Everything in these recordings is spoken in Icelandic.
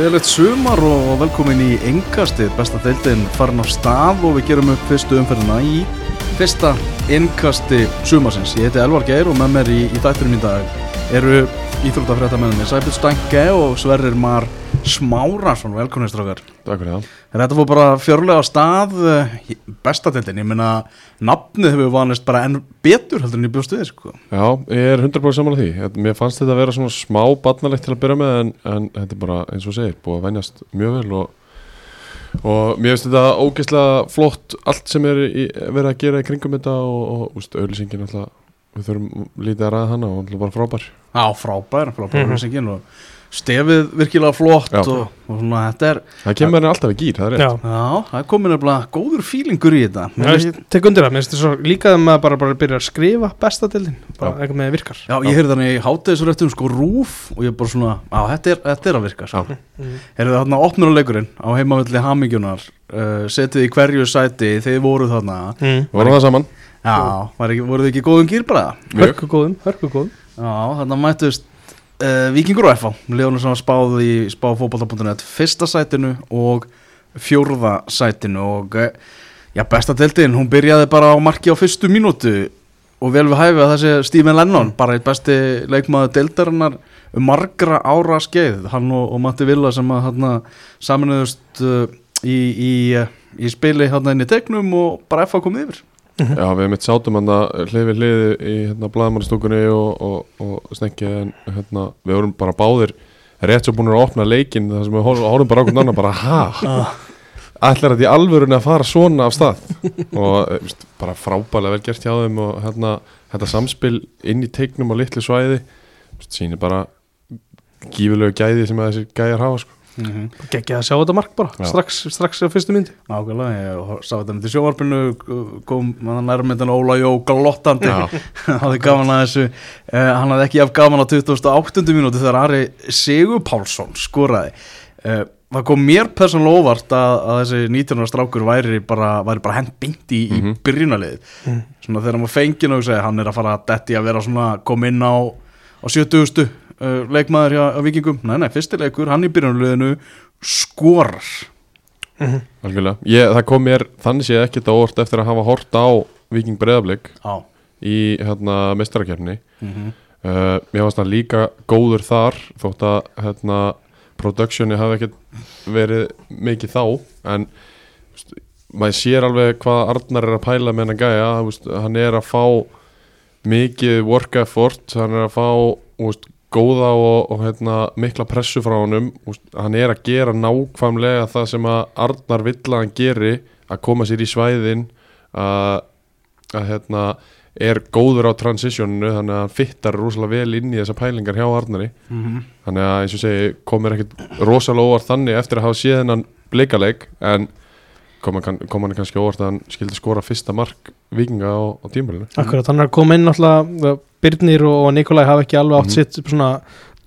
Gleðilegt sumar og velkomin í engastið, besta deildin farin á stað og við gerum upp fyrstu umferðina í fyrsta engasti sumarsins. Ég heiti Elvar Geir og með mér í, í dætturum í dag eru íþróttafréttamennir Sæbjörn Stange og Sverrir Mar Smárasson, velkomin strákar. Takk fyrir það. Þetta fór bara fjörlega á stað, eh, besta deildin, ég meina nafnið hefur vanist bara enn betur heldur en ég bjóst við, sko. Já, ég er 100% saman á því. Þetta- Mér fannst þetta að vera svona smá barnalegt til að byrja með en, en þetta er bara eins og segir, búið að venjast mjög vel og, og mér finnst þetta ógeðslega flott allt sem er í, verið að gera í kringum þetta og, og úst, auðlýsingin alltaf, við þurfum lítið að ræða hana og alltaf bara frábær. Já, frábær, frábær mm og stefið virkilega flott Já. og, og svona, þetta er, Það kemur henni alltaf í gýr, það er rétt. Já, já, það er komin nefnilega góður fílingur í þetta. Já, ég tek undir það, mér finnst þetta svo líka að maður bara, bara byrja að skrifa bestadildin, bara eitthvað með virkar Já, ég heyrði þannig í hátegisrættum sko rúf og ég bara svona, á, þetta er, þetta er að virka sko. mm. Heyrðu þarna opnuruleikurinn á heimavalli Hamingjunar uh, setið í hverju sæti, þeir voru þarna mm. Við vorum það saman. Já, var ekki, voruð þið ekki góðum gýr bara? Mjög. Hörku góðum, hörku góðum Já, þarna mættust uh, Víkingur og FH Leónur sem var spáð í spáfóbalta.net fyrsta sætinu og fjórða sætinu og uh, já, besta deildin, hún byrjaði bara á marki á fyrstu mínútu og vel við hæfi að þessi Stephen Lennon bara eitt besti leikmaður deildarinnar um margra ára skeið. Hann og, og Matti Villa sem að hann saminuðust uh, í, í, uh, í spili hann inn í tegnum og bara FH komið yfir Já, við mitt sátum hann að hliði hliði í hérna blaðmannstúkunni og, og, og snekki en hérna, við vorum bara báðir rétt svo búin að opna leikinn þar sem við horfum bara hvern annan bara ha, ætlar þetta í alvörunni að fara svona af stað? Og eh, veist, bara frábælega vel gert hjá þeim og hérna, þetta samspil inn í teiknum á litlu svæði veist, sýnir bara gífulegu gæði sem að þessi gæjar hafa sko. Mm -hmm. Gekkið að sjá þetta mark bara, Já. strax, strax á fyrstu myndi Nákvæmlega, ég sá þetta með til sjóvarpinu kom nærmyndan Óla Jó glottandi, Já. hafði gaman að þessu uh, hann hafði ekki haft gaman á 28. mínúti þegar Ari Sigur Pálsson skoraði uh, það kom mér persónulega óvart að, að þessi 19. strákur væri bara, væri bara hent beint í, Mhm. í byrjunaliðið Mm. svona þegar maður fengið og segja hann er að fara að detti að vera svona kom inn á, á 70. Uh, leikmaður hjá, Vikingum, nei nei, fyrstileikur hann í byrjunaliðinu skorar mm. Algjörlega. Ég, það kom mér þannig séð ekkert á orð eftir að hafa hort á Viking Breiðablик á í hérna, mestarakefni mm -hmm. uh, mér fannst það líka góður þar þótt að hérna, productioni hafi ekkert verið mikið þá en maður sér alveg hvað Arnar er að pæla með hann að gæja hann er að fá mikið work effort hann er að fá veist, góða og, og hérna, mikla pressu frá honum. Hann er að gera nákvæmlega það sem að Arnar vill að hann geri að koma sér í svæðin að, að hérna er góður á transitioninu þannig að hann fittar rosalega vel inn í þessa pælingar hjá Arnari. Þannig að eins og segi komir ekkert rosalega óvart þannig eftir að hafa séð hennan bleikaleg en kom hann, kom hann kannski óvart að hann skildi skora fyrsta mark vikinga á, á tímulinu Akkurat, hann er að koma inn náttúrulega Birnir og Nikolai hafa ekki alveg átt Mhm. sitt svona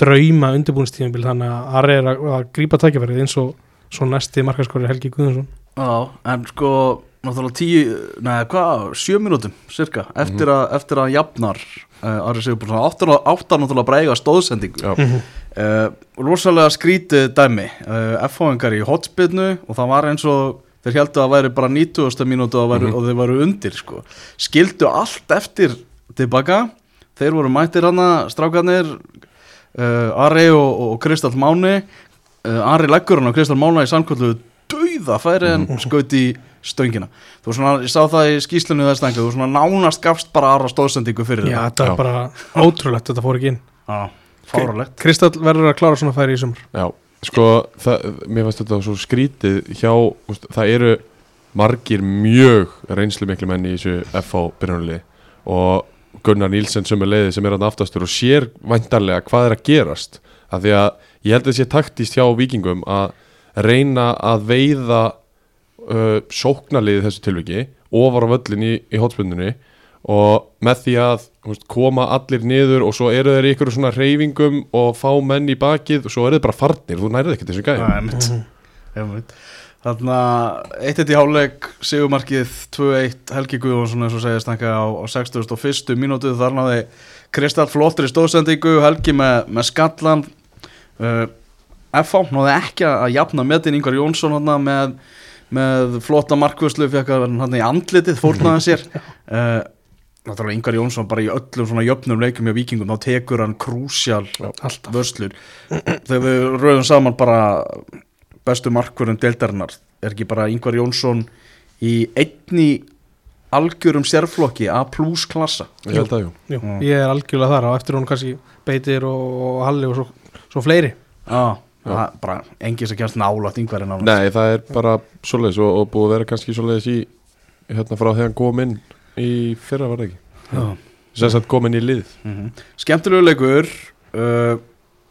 drauma undirbúinstíðanbíl þannig að Ari er að, að grípa tækifærið eins og svo næsti markaskori Helgi Guðjónsson Já, en sko náttúrulega tíu, neða hvað, sjö mínútum cirka, eftir, að, eftir að jafnar uh, Ari Sigurbjörnsson. Áttar, áttar náttúrulega bara eiga stóðsendingu Já, uh, rosalega skrítið dæmi. Uh, F-fáingar í hotspinnu og það var eins og þeir heldur að það væri bara 90. mínútu og, væri, Mhm. og þeir varu undir sko. skildu allt eftir tilbaka þeir voru mættir hana strákarnir uh, Ari og, og Kristall Máni uh, Ari leggur hann á Kristall Mána í samkvöldu dauða færi en skaut í stöngina þú veist svona, ég sá það í skýslunni þess að þú svona nánast gafst bara aðra stóðsendingu fyrir Já, þetta þetta Já. er bara ótrúlegt, þetta fór ekki inn Já, fáralegt Kristall verður að klára svona færi í sumar já sko það, mér finnst þetta svo skrítið hjá, það eru margir mjög reynslu miklu menn í þessu FH byrjunarliði og Gunnar Nílsen sem er leiði sem er hann aftastur og sér væntarlega hvað er að gerast. Af því að ég held að það sé taktist hjá vikingum að reyna að veiða uh, sóknarliði þessu tilviki ofar á völlin í, í hotspundunni og með því að veist, koma allir niður og svo eru þeir ykkur svona reyfingum og fá menn í bakið og svo eru þeir bara farnir, þú nærið ekki þessu gæði. Einmitt. Þarna, eitt eitt í háleik Sigumarkið 2-1 Helgi Guðjónsson eins og segja stanka á, á 61. mínútu þar náði Kristall flottri stóðsendingu Helgi með, með skallan uh, FH náði ekki að jafna metin Ingvar Jónsson hana, með, með flotta markvörslu fekk að hann í andlitið fórnaði sér uh, náttúrulega Ingvar Jónsson bara í öllum svona jöfnum leikum hjá vikingum þá tekur hann krúsjál alltaf. vörslur. Þegar við rauðum saman bara bestu markvörðum deildarinnar er ekki bara Ingvar Jónsson í einni algjörum sérflokki A plus klassa? Ég held að jú. Jú, ég er algjörlega þar og eftir hún kannski Beitir og, og Halli og svo, svo fleiri. Já, Já. það er bara enginn sem kjast nálægt yngvar en Nei, það er bara svoleiðis og, og búið að vera kannski svoleiðis í hérna frá þegar hann kom inn í fyrra var það ekki Já. sem sagt kom inn í lið Mm Skemmtilegu leikur uh,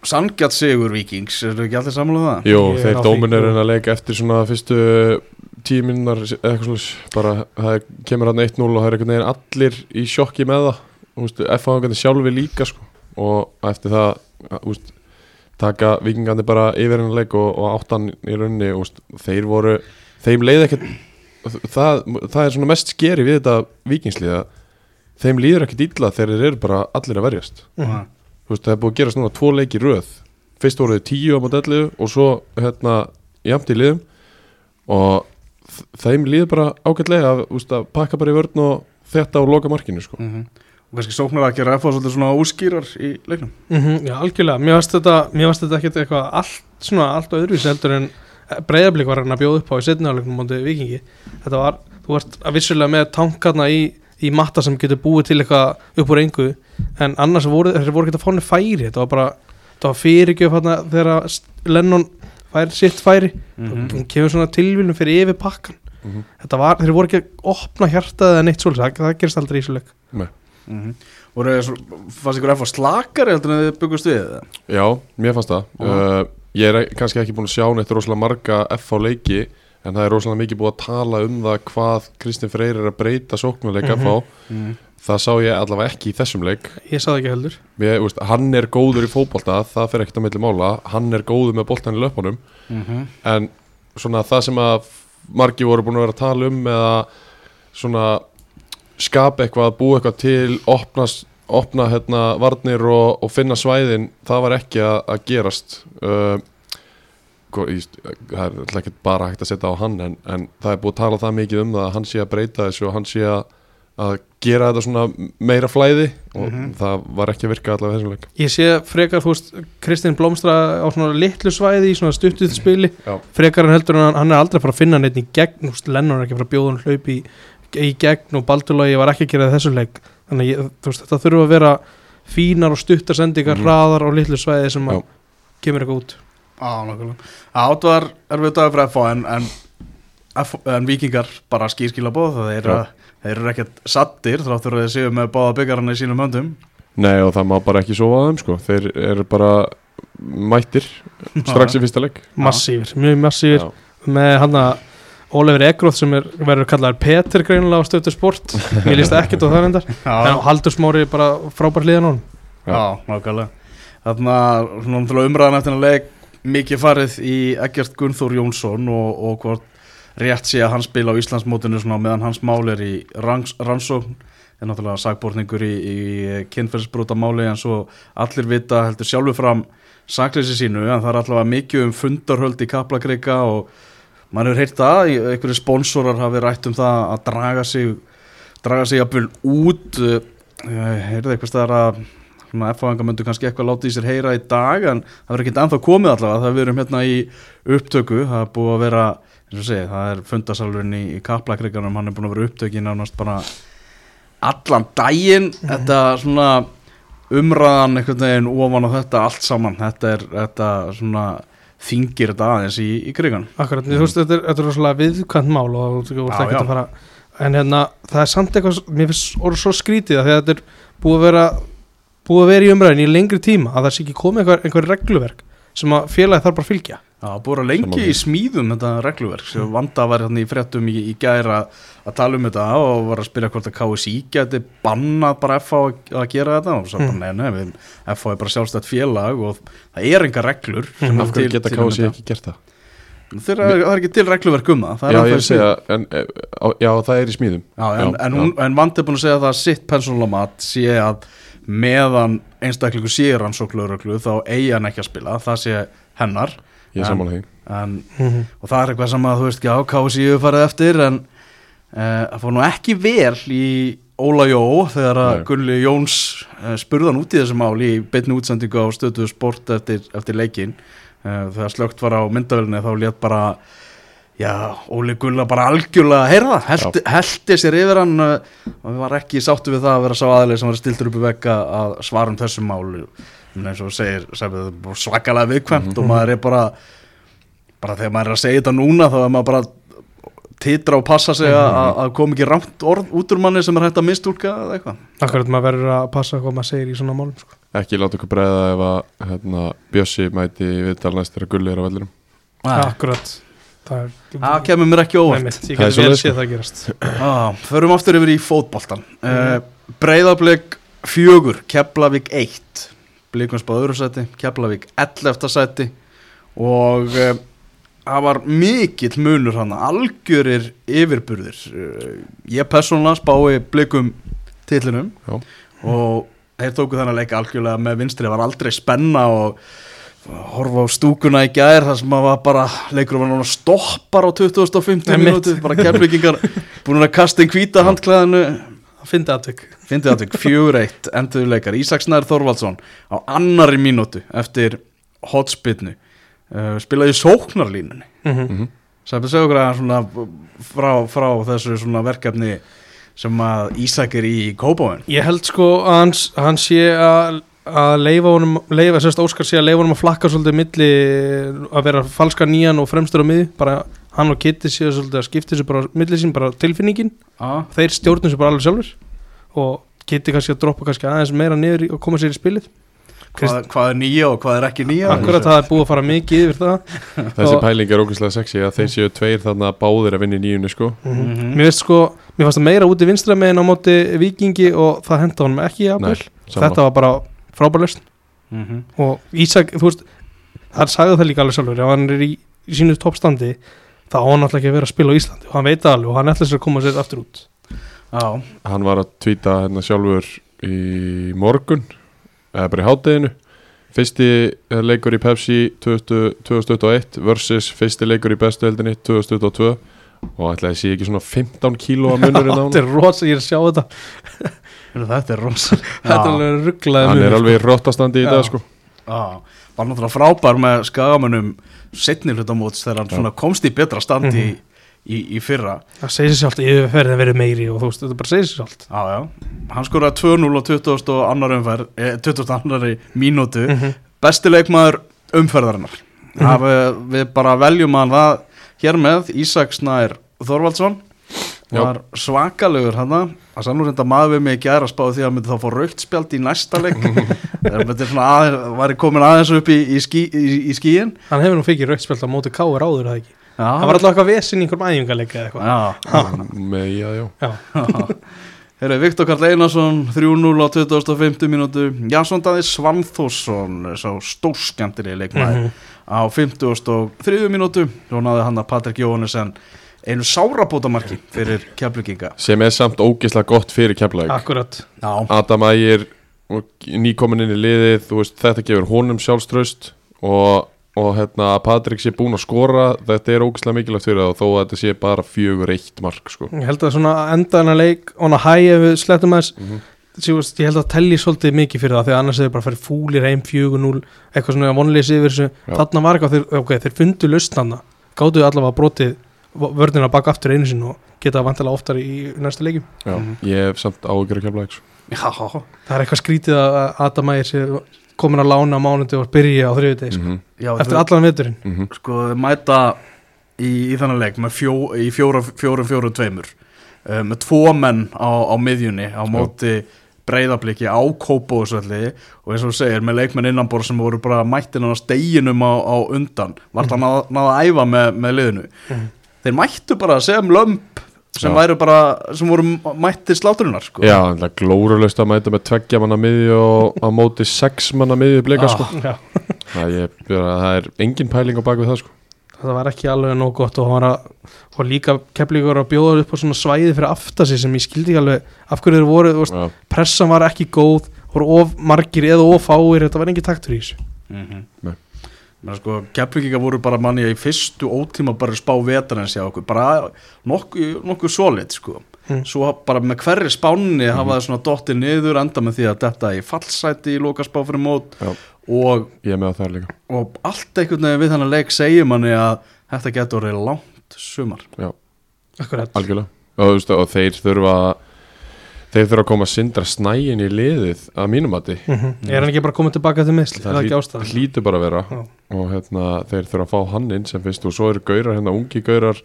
Sangjart sigur vikings Er ekki allir samlega það? Jú, Ég er þeir dóminurinn að leika eftir svona fyrstu tíu minnar eitthvað svoleiðis bara það kemur hann 1-0 og það er einhvern veginn allir í sjokki með það veginn sjálfi líka sko. og eftir það þú veist, taka vikingandi bara yfir hennar leik og, og áttan í rauninni og, veist, þeir voru, þeim leið ekkert það, það er svona mest skeri við þetta vikingslið að þeim líður ekkert illa þegar þeir eru bara allir að verjast. Mhm. Þú veist, það er búið að gerast núna tvo leiki í röð. Fyrst voru þau tíu á modellu og svo hérna jamt í liðum. Og þeim líður bara ágætlega að, veist, að pakka bara í vörn og þetta og loka markinu sko. Mm Og kannski sóknar að gera svolítið svona úskýrar í leiknum. Mhm, Já, algjörlega, mér varst þetta mér varst þetta ekkert eitthvað allt svona allt öðruvísi heldur en breyðablík var hann að bjóða upp á í setniðarleiknum móti vikingi þetta var, þú varst að vissulega með tankarna í, í matta sem getur búið til eitthvað upp úr engu en annars voru, þeir voru ekki að fáni færi. Þetta var bara, þetta var fyrirgjöf hérna þegar Lennon fær sitt færi. Mhm. hún kemur svona tilvílum fyrir yfir pakkan mm -hmm. þetta var, þeir voru ekki að opna hjartað eða neitt svolítið, það, það gerist aldrei í svo leik Mm svo, fannst ykkur heldur en þið byggust við eða? Já, mér fannst það Ég er kannski ekki búin að sjá neitt rosalega marga F á leiki en það er rosalega mikið búið að tala um það hvað Kristinn Freyr er að breyta sóknuleik Mhm. F á Mm það sá ég allavega ekki í þessum leik. Ég sá það ekki heldur. Mér, þú veist, hann er góður í fótbolta, það fer ekkert á milli mála. Hann er góður með boltan í löpunum -hmm. en svona það sem að margi voru búin að vera að tala um eða svona skapa eitthvað, búa eitthvað til opna, opna hérna, varnir og, og finna svæðin það var ekki að, að gerast uh, sko, það er ekki bara hægt að setja á hann en, en það er búið að tala það mikið um það að hann sé að breyta þessu og hann sé að, að gera þetta svona meira flæði og Mhm. það var ekki að virka allavega þessum leik Ég sé frekar, þú veist, Kristinn Blómstra á svona litlu svæði í svona stuttuð spili Já. frekar hann heldur hann, hann er aldrei fara að finna neitt í gegn, Lennon er ekki fara að bjóða hann hlaup í, í gegn og Baldurlógi var ekki að gera þessu leik þannig að ég, þú veist, þetta þurfa að vera fínar og stuttar sendingar, Mhm. hraðar á litlu svæði sem Já. að kemur eitthvað út. Átt var erfið dagur fyrir FH en, en, en vikingar bara skýrskila bóð það þeir eru ekkert sattir þráttur að þeir séu með báða byggarana í sínum höndum. Nei og það má bara ekki sofa þeim sko. Þeir eru bara mættir strax í fyrsta leik. Massífir, mjög massífir. Með hann að Ólefur Ekroth sem er, verður kallaður Peter greinilega á stöðu sport. Ég líst ekkert á það endar en Haldur Smári bara frábær hliðan á hann já Þarna svona náttúrulega umræðan eftir að leik mikið farið í Egert Gunnþór Jónsson og, og hvort rétt sé að hann spila á Íslandsmótinu svona meðan hans mál er í ranns, rannsókn. Er náttúrulega sagbortningur í, í kynferðsbrota máli en svo allir vita heldur sjálfur fram sakleysi sínu en það er allavega mikið um fundarhöld í Kaplakreika og mann hefur heyrt það, einhverju sponsorar hafi rætt um það að draga sig draga sig jafnvel út uh, heyrði eitthvað staðar að F-fanga myndu kannski eitthvað láta í sér heyra í dag en það verður ekkert ennþá komið allavega. Það við erum hérna í upptöku það er búið að vera, eins og segi, það er fundasalurinn í, Kaplakreikanum hann er búin að vera upptökin nánast bara allan daginn. Þetta svona umræðan einhvern veginn ofan á þetta allt saman þetta er þetta svona þingir þetta aðeins í, í krigan Akkurat, þú veist, þetta er, þetta er rosalega viðkvæmt mál og þú veist ekki að fara en hérna, það er samt eitthvað mér finnst orðið svo skrítið að þetta er búið að vera búið að vera í umræðin í lengri tíma að það sé ekki komið einhver, einhver regluverk sem að félagi þarf bara að fylgja Já, búið að lengi í smíðum þetta regluverk. Sem vanda var hérna í fréttum í, í gæra að tala um þetta og var að spyrja hvort að KSI geti bannað bara FH að- að gera þetta og svo bara Mm. nei, nei, FH er bara sjálfstætt félag og það er enga reglur sem er Af hverju geta þetta. ekki gert það? Þeirra, það er ekki til regluverk um það, það er Já ég í segja en, e, á- Já það er í smíðum. Já, en, en, hún, en vandi er búin að segja það að sitt persónulega sé að meðan einstaklingu sé rannsókluröglu þá eigi hann ekki að spila, það sé hennar ég sammála því en, Mhm. og það er eitthvað sem að þú veist ekki á KSI farið eftir en uh, það fór nú ekki vel í Óla Jó þegar að. Gunni Jóns uh, spurðan út í þessu mál í beinni útsendingu á stöðu sport eftir, eftir leikin uh, þegar slögt var á myndavelni þá létt bara já, Óli Gulla bara algjörlega heyrða, heldi, heldi sér yfir hann og við var ekki sáttu við það að vera sá aðlið sem var stiltur upp í vekka að svara um þessu mál en eins og segir, segir svakalega viðkvæmt og maður er bara bara þegar maður er að segja þetta núna þá er maður bara titra og passa sig að, að koma ekki rámt orð út úr manni sem er hægt að mistúlka eða eitthvað. Akkurat maður verður að passa hvað maður segir í svona málum sko. ekki láta okkur bregða ef að hérna, Bjössi mæti viðtal næst þegar Gulli er á vellinum. Akkurat Það er kemur mér ekki óvart. Einmitt, Ég Það get vel séð það gerast. Ah, förum aftur yfir í fótboltan uh, Breiðablik fjögur Keflavík 1 Blikum spáð öðru sæti, Keflavík 11. sæti og uh, það var mikill munur hann algjörir yfirburðir uh, ég persónulega spái blikum titlinum Já. og þeir tóku þennan leik algjörlega með vinstri, það var aldrei spenna og horfa á stúkuna í gær þar sem að var bara leikur var núna stoppar á 2050 Einmitt. minúti bara keflingingar búin að kasta inn hvíta handklæðinu Það fyndi aðtök fyndið aðtök, fjögur eitt enduðu leikar, Ísaksnær Þorvaldsson á annari mínútu eftir hotspinnu uh, spilaði sóknarlínunni. Mhm. Mhm. Sæpið segja okkur að svona frá, frá þessu svona verkefni sem að Ísak er í Kópavön Ég held sko að hans, hann sé að að leifa honum, leifa, sérst Óskar sé að leifa honum að flakka svolítið milli að vera falska nýjan og fremstur á miði bara hann og Kitty séu svolítið að skipta þessu bara sín, bara tilfinningin. Ah. þeir stjórnum þessu bara alveg sjálfur og Kitty kannski að droppa kannski aðeins meira niður í- og koma sér í spilið. Hvað, hvað er nýja og hvað er ekki nýja? Akkurat það er búið að fara mikið yfir það. Þessi pæling er ógeðslega sexy að þeir séu tveir þarna báðir að vinna í nýjunni sko. Mhm. Mér veist sko, mér fannst það meira úti vinstra megin á móti vikingi og það henda honum ekki í Nei. Þetta var bara frábærlust Mhm. og Ísak, þú veist hann sagði það líka alveg sjálfur ef hann er í, í sínu toppstandi þá á hann alltaf ekki að vera að spila á Íslandi og hann veit það alveg og hann ætla sér að koma sér aftur út. Já, hann var að tvíta hérna sjálfur í morgun eða bara í hátteginu fyrsti eh, leikur í Pepsi 20, 2021 versus fyrsti leikur í bestu heldinni 2022 og ætlaði sé ekki svona 15 kíló að munurinn á Þetta hann er rosa, ég er að sjá þetta. Þetta er rosa. Þetta er alveg rugglaði hann er alveg í rottastandi í dag sko. Já, var náttúrulega frábær með skagamönnum setni hlutamóts þegar hann svona komst í betra standi Mhm. í, í, í fyrra Það segir sér sjálft, yfirferðin verið meiri og þú veist, þetta bara segir sér sjálft Já, já, hann skoraði 2-0 á 20. og annar umferð, eh, 20. annari mínútu, mm -hmm. besti leikmaður umferðarinnar mm við, við bara veljum hann það hér með Ísak Snær Þorvaldsson var svakalegur hann að sannur reynda maður við mig ekki aðra spáði því að hann myndi þá fá raukt spjald í næsta leik. Þegar myndi svona aðeins var komin aðeins upp í, í, skí, í, í skíin Hann hefur nú fikið rauðspjöld á móti káur áður það ekki? Já, Það var alltaf eitthvað vesinn í einhverjum æfingarleika eða eitthvað. Já, með já, já. Já, Herra, Viktor Karl Einarsson 3-0 á 2050 mínútu. Jansson Daði Svanþórsson sá stórskemmtilega leikmaður Mhm. á 53 mínútu. Svo náði hann að Patrik Jóhannesson einu sárabótamarki fyrir kefluginga sem er samt ógeðslega gott fyrir kemlaug akkurat. Já, Adam Ægir og nýkomin inn í liðið þú veist, þetta gefur honum sjálfströst og, og hérna, Patrik sé búinn að skora þetta er ógeðslega mikilvægt fyrir það og þó að þetta sé bara fjögur eitt mark sko. Ég held að svona enda hennar leik on a high ef við slettum aðeins. Mm -hmm. Ég held að telli svolítið mikið fyrir það því að annars hefur bara farið fúlir heim 4-0 eitthvað svona vonleysi yfir þessu. Já. þarna var eitthvað, þeir, ok, þeir fundu lausnanna gáttu allavega brotið vörðina baka aftur einu sinn og geta vantilega oftar í næsta leikjum. Já, Mhm. ég hef samt ágjör að kemla já, það er eitthvað skrítið að Adam Ægir sé komin að lána á mánundi og byrja á þriðudegi sko. mm já eftir allan veturinn. -hmm. sko þau mæta í, í þannig leik með fjó, í fjóra, fjórum fjórum tveimur. Uh, með tvo menn á, á miðjunni á móti breyðabliki á kópóðsvelli og eins og þú segir með leikmenn innanbor sem voru bara mættin á steginum á, á undan. Var það náða, náða að æfa með, með liðinu? Mhm. Þeir mættu bara sem lömp sem bara, sem voru mættir slátturinnar sko. Já, það er glórulaust að mæta með tveggja manna miðju og á móti sex manna miðju blika sko. Já. það, er, það er engin pæling á bakvið það sko. það var ekki alveg nóg gott og, hann var að, og líka keflíkur að bjóða upp á svona svæði fyrir aftasi sem ég skildi ekki alveg af hverju þeir voru, veist, Já, pressan var ekki góð voru of margir eða of fáir þetta var engin taktur í þessu mm Nei. Sko, Keflinginga voru bara manni í fyrstu ótíma bara spá vetar en sjá okkur. Bara nokkuð nokku solid sko. Mm. svo bara með hverri spánni hafa það svona dottið niður enda með því að þetta í fallsæti í lokaspá fyrir mót. Já. og, Ég er með á það líka. og allt einhvern veginn við þannig leik segir manni að þetta getur langt sumar. Akkurat. Algjörlega. Og, og þeir þurfa þeir þurfa að koma að sindra snægin í liðið að mínum mati. Mm Er hann ekki bara komið tilbaka til misli? Það er ekki ástæðan? hlýtur bara að vera. Já. og hérna, þeir þurfa að fá hann inn sem fyrst og svo eru gaurar, hérna ungi gaurar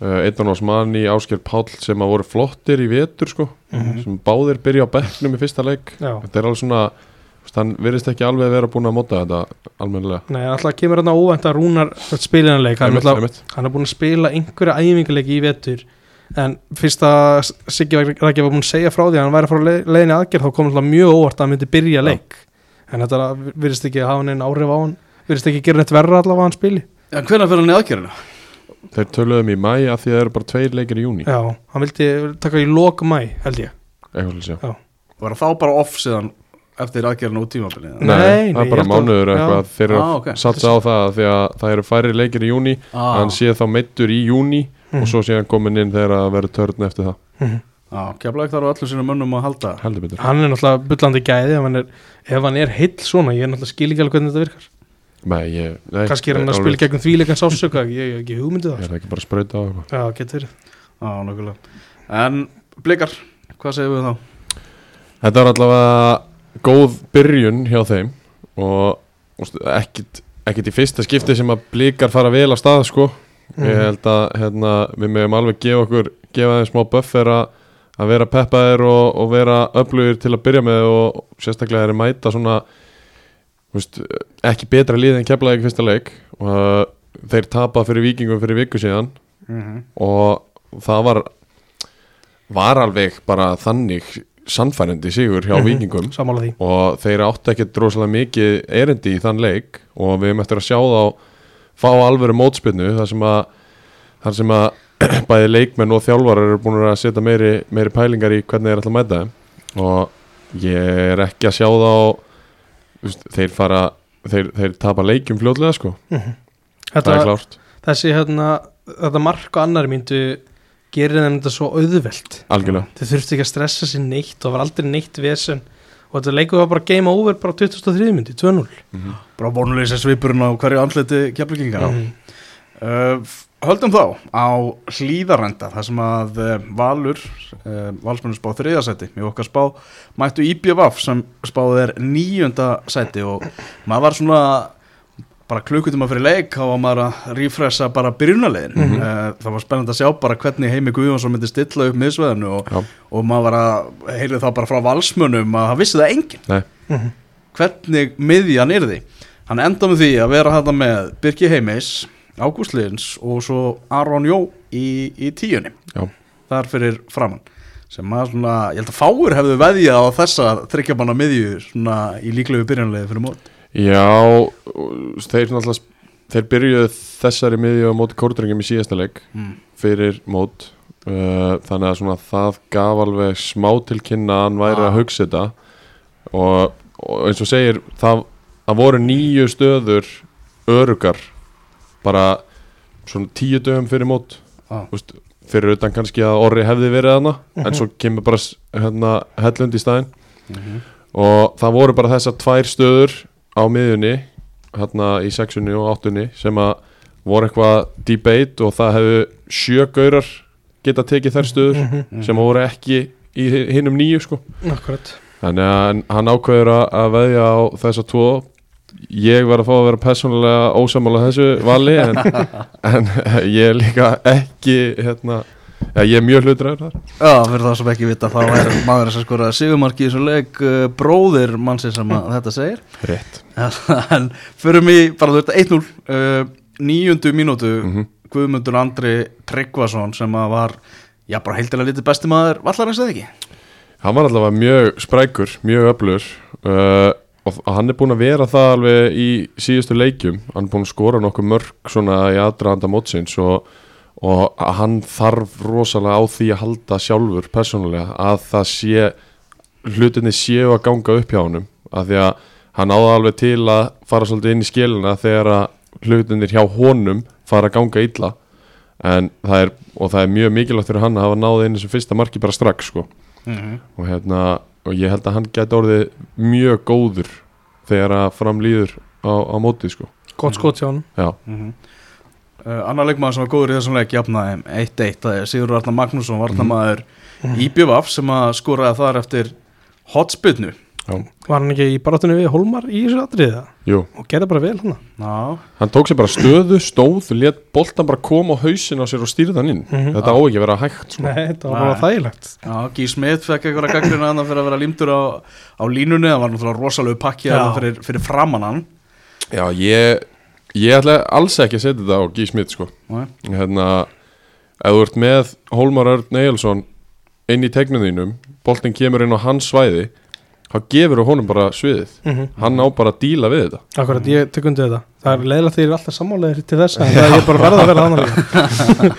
uh, Einan Osmani, Ásker Páll sem að voru flottir í vetur sko, Mhm. sem báðir byrja á bekknum í fyrsta leik. Já. þetta er alveg svona hann virðist ekki alveg vera búin að móta þetta almennilega. Nei, alltaf kemur hann á óvænt að Rúnar spilinanleik, hann, er hann er búin að spila einhverja æfingarleiki í vetur en fyrst að Siggi Rækki var búin að segja frá því að hann væri að fara leið, leiðinni aðgerð þá kom alltaf mjög óvart að hann myndi byrja leik. En þetta virðist ekki að hafa neinn áhrif á hann virðist ekki að gera neitt verra allavega að hann spili. En hvernig fyrir hann í aðgerðinu? þeir töluðum í mæ að því að það eru bara tveir leikir í júni Já, hann vildi taka í lok mæ held ég. Var það þá bara off síðan eftir aðgerðinu út tímabilið? Nei, Nei, það er bara mánuður já. eitthvað. Þeir eru Ah, að ok. satsa á það því að það eru færri leikir í júni ah, hann sé þá meittur í júni Mhm. og svo sé hann komin inn þegar að vera törn eftir það Mhm. ah, keflaði þar á öllu sínum mönnum að halda Hann er náttúrulega bullandi gæði ef hann er, ef hann er heill svona, ég er náttúrulega skil ekki alveg hvernig þetta virkar Nei, ég, nei, Kannski er hann að alveg- spila gegnum þvíleikan sásöka ég ég hef ekki hugmyndið Ég það er ekki bara að sprauta á eitthvað Já, getur verið ah, nokkulega. en blikar, hvað segir við þá? Þetta var allavega góð byrjun hjá þeim og ekkit, ekkit í fyrsta skipti sem að blíkar fara vel af stað sko Mhm. Ég held að hérna, við meðum alveg gefa okkur gefa þeim smá buffer að vera peppaðir og, og vera öflugir til að byrja með og sérstaklega er að mæta svona veist, ekki betra lið en keflaði ekki fyrsta leik og uh, þeir tapa fyrir vikingum fyrir viku síðan Mm -hmm. og það var var alveg bara þannig sannfærandi sigur hjá Mhm. vikingum Sammála því og þeir áttu ekkert rosalega mikið erindi í þann leik og við eftir að sjá þá fá alvöru mótspinnu þar sem að, þar sem að bæði leikmenn og þjálfarar eru búin að setja meiri, meiri pælingar í hvernig þeir ætla að mæta þeim. Og ég er ekki að sjá þá þeir fara þeir, þeir tapa leikjum fljótlega sko. Það er Þetta, klárt, þessi hérna þetta mark og annari myndu gerir þeim þetta svo auðvelt. Algjörlega. Þau þurftu ekki að stressa sér neitt og var aldrei neitt vesen og þetta leikur var bara game over bara 2003 myndi, 2-0 Mhm. bara vonuleysa svipurinn á hverju andliti keflinginga Mhm. uh, höldum þá á hlýðarenda þar sem að uh, Valur uh, valsmennu spá þriðasæti í okkar spá mættu IBVF sem spáði er níunda sæti og maður var svona bara klukkutum að fyrir leik þá var maður að rífressa bara byrjunarlegin Mhm. uh, það var spennandi að sjá bara hvernig Heimi Guðjónsson myndi stilla upp miðsveðinu og, og maður var að heyrði þá bara frá valsmönnum að það vissi það enginn. Nei, Mhm. hvernig miðjan yrði? Hann enda með því að vera hætta með Birki Heimis, Ágúst Lins og svo Aron Jó í, í tíunni. Já. þar fyrir framann sem að svona, ég held að fáur hefðu veðjað á þessa þryggjabanna miðju svona í líklegu byrjanlegi fyrir mót Já, þeir náttúrulega þeir byrjuðu þessari miðju á móti kórdringum í síðasta leik mm. fyrir mót uh, þannig að svona það gaf alveg smá til kynna að hann væri Ah. að hugsa þetta og, og eins og segir það, það voru nýju stöður örugar bara svona tíu dögum fyrir mót ah. Úst, fyrir utan kannski að orri hefði verið hana en svo kemur bara hérna, hellund í staðinn mm og það voru bara þessar tvær stöður á miðjunni hérna í sexunni og áttunni sem að voru eitthvað debate og það hefðu sjö gaurar geta tekið þær stöður Mhm. sem voru ekki í hi- hinum nýju sko. Akkurat. Þannig að hann- ákveður að- að veðja á þessa tvo. Ég var að fá að vera persónulega ósamála þessu vali en, en ég er líka ekki hérna, ég er mjög hlutræður þar. Já, fyrir það sem ekki vita þá er maður sem skora sigumarki í þessu leik uh, bróðir mannsins sem að þetta segir. Rétt en förum í bara þú veist 1-0 uh, níundu mínútu. Mm Guðmundur Andri Tryggvason sem að var já bara heildilega lítið besti maður. Vallarins eða ekki? Hann var allavega mjög sprækur, mjög öflur uh, og hann er búinn að vera það alveg í síðustu leikjum. Hann er búinn að skora nokkuð mörg svona í aðdraðanda mótsins og, og hann þarf rosalega á því að halda sjálfur persónulega að það sé hlutinni séu að ganga upp hjá honum. Af því að hann áða alveg til að fara svolítið inn í skilina þegar að hlutinir hjá honum fara að ganga illa en það er, og það er mjög mikilvægt fyrir hann að hafa náðið inn þessu fyrsta marki bara strax sko. Mhm. og hérna og ég held að hann gæti orðið mjög góður þegar að framlýður á, á mótið sko. gott skot hjá hann já, Mm uh, Annar leikmaður sem var góður í þessum leik jafnaði 1-1, það er Sigur Arnar Magnússon varnamaður mm Mhm. í BVF sem að skoraði þar eftir hotspinnu já, var hann ekki í barátunni við Holmar í þessu atriða jú og gerði bara vel hann Já, hann tók sér bara stöðu, stóð let boltan bara koma á hausin á sér og stýrði hann inn Mhm. þetta á ekki að vera hægt sko. nei, þetta var Nei. bara þægilegt já Guy Smith fekk einhverja gaggrina annar fyrir að vera límtur á, á línunni það var náttúrulega rosalegu pakki Já. fyrir, fyrir framann hann já, ég ég ætla alls ekki að setja þetta á Guy Smith sko. Nei. hérna ef þú ert með Hólmar Örn Egilson inn í tegnum þínum boltin kemur inn á hans svæði þá gefur þú honum bara sviðið mm hann á bara að díla við þetta Akkurat, ég tek undir þetta Það er leiðilegt þegar ég er alltaf sammáleðir til þess en það er bara verða að vera líka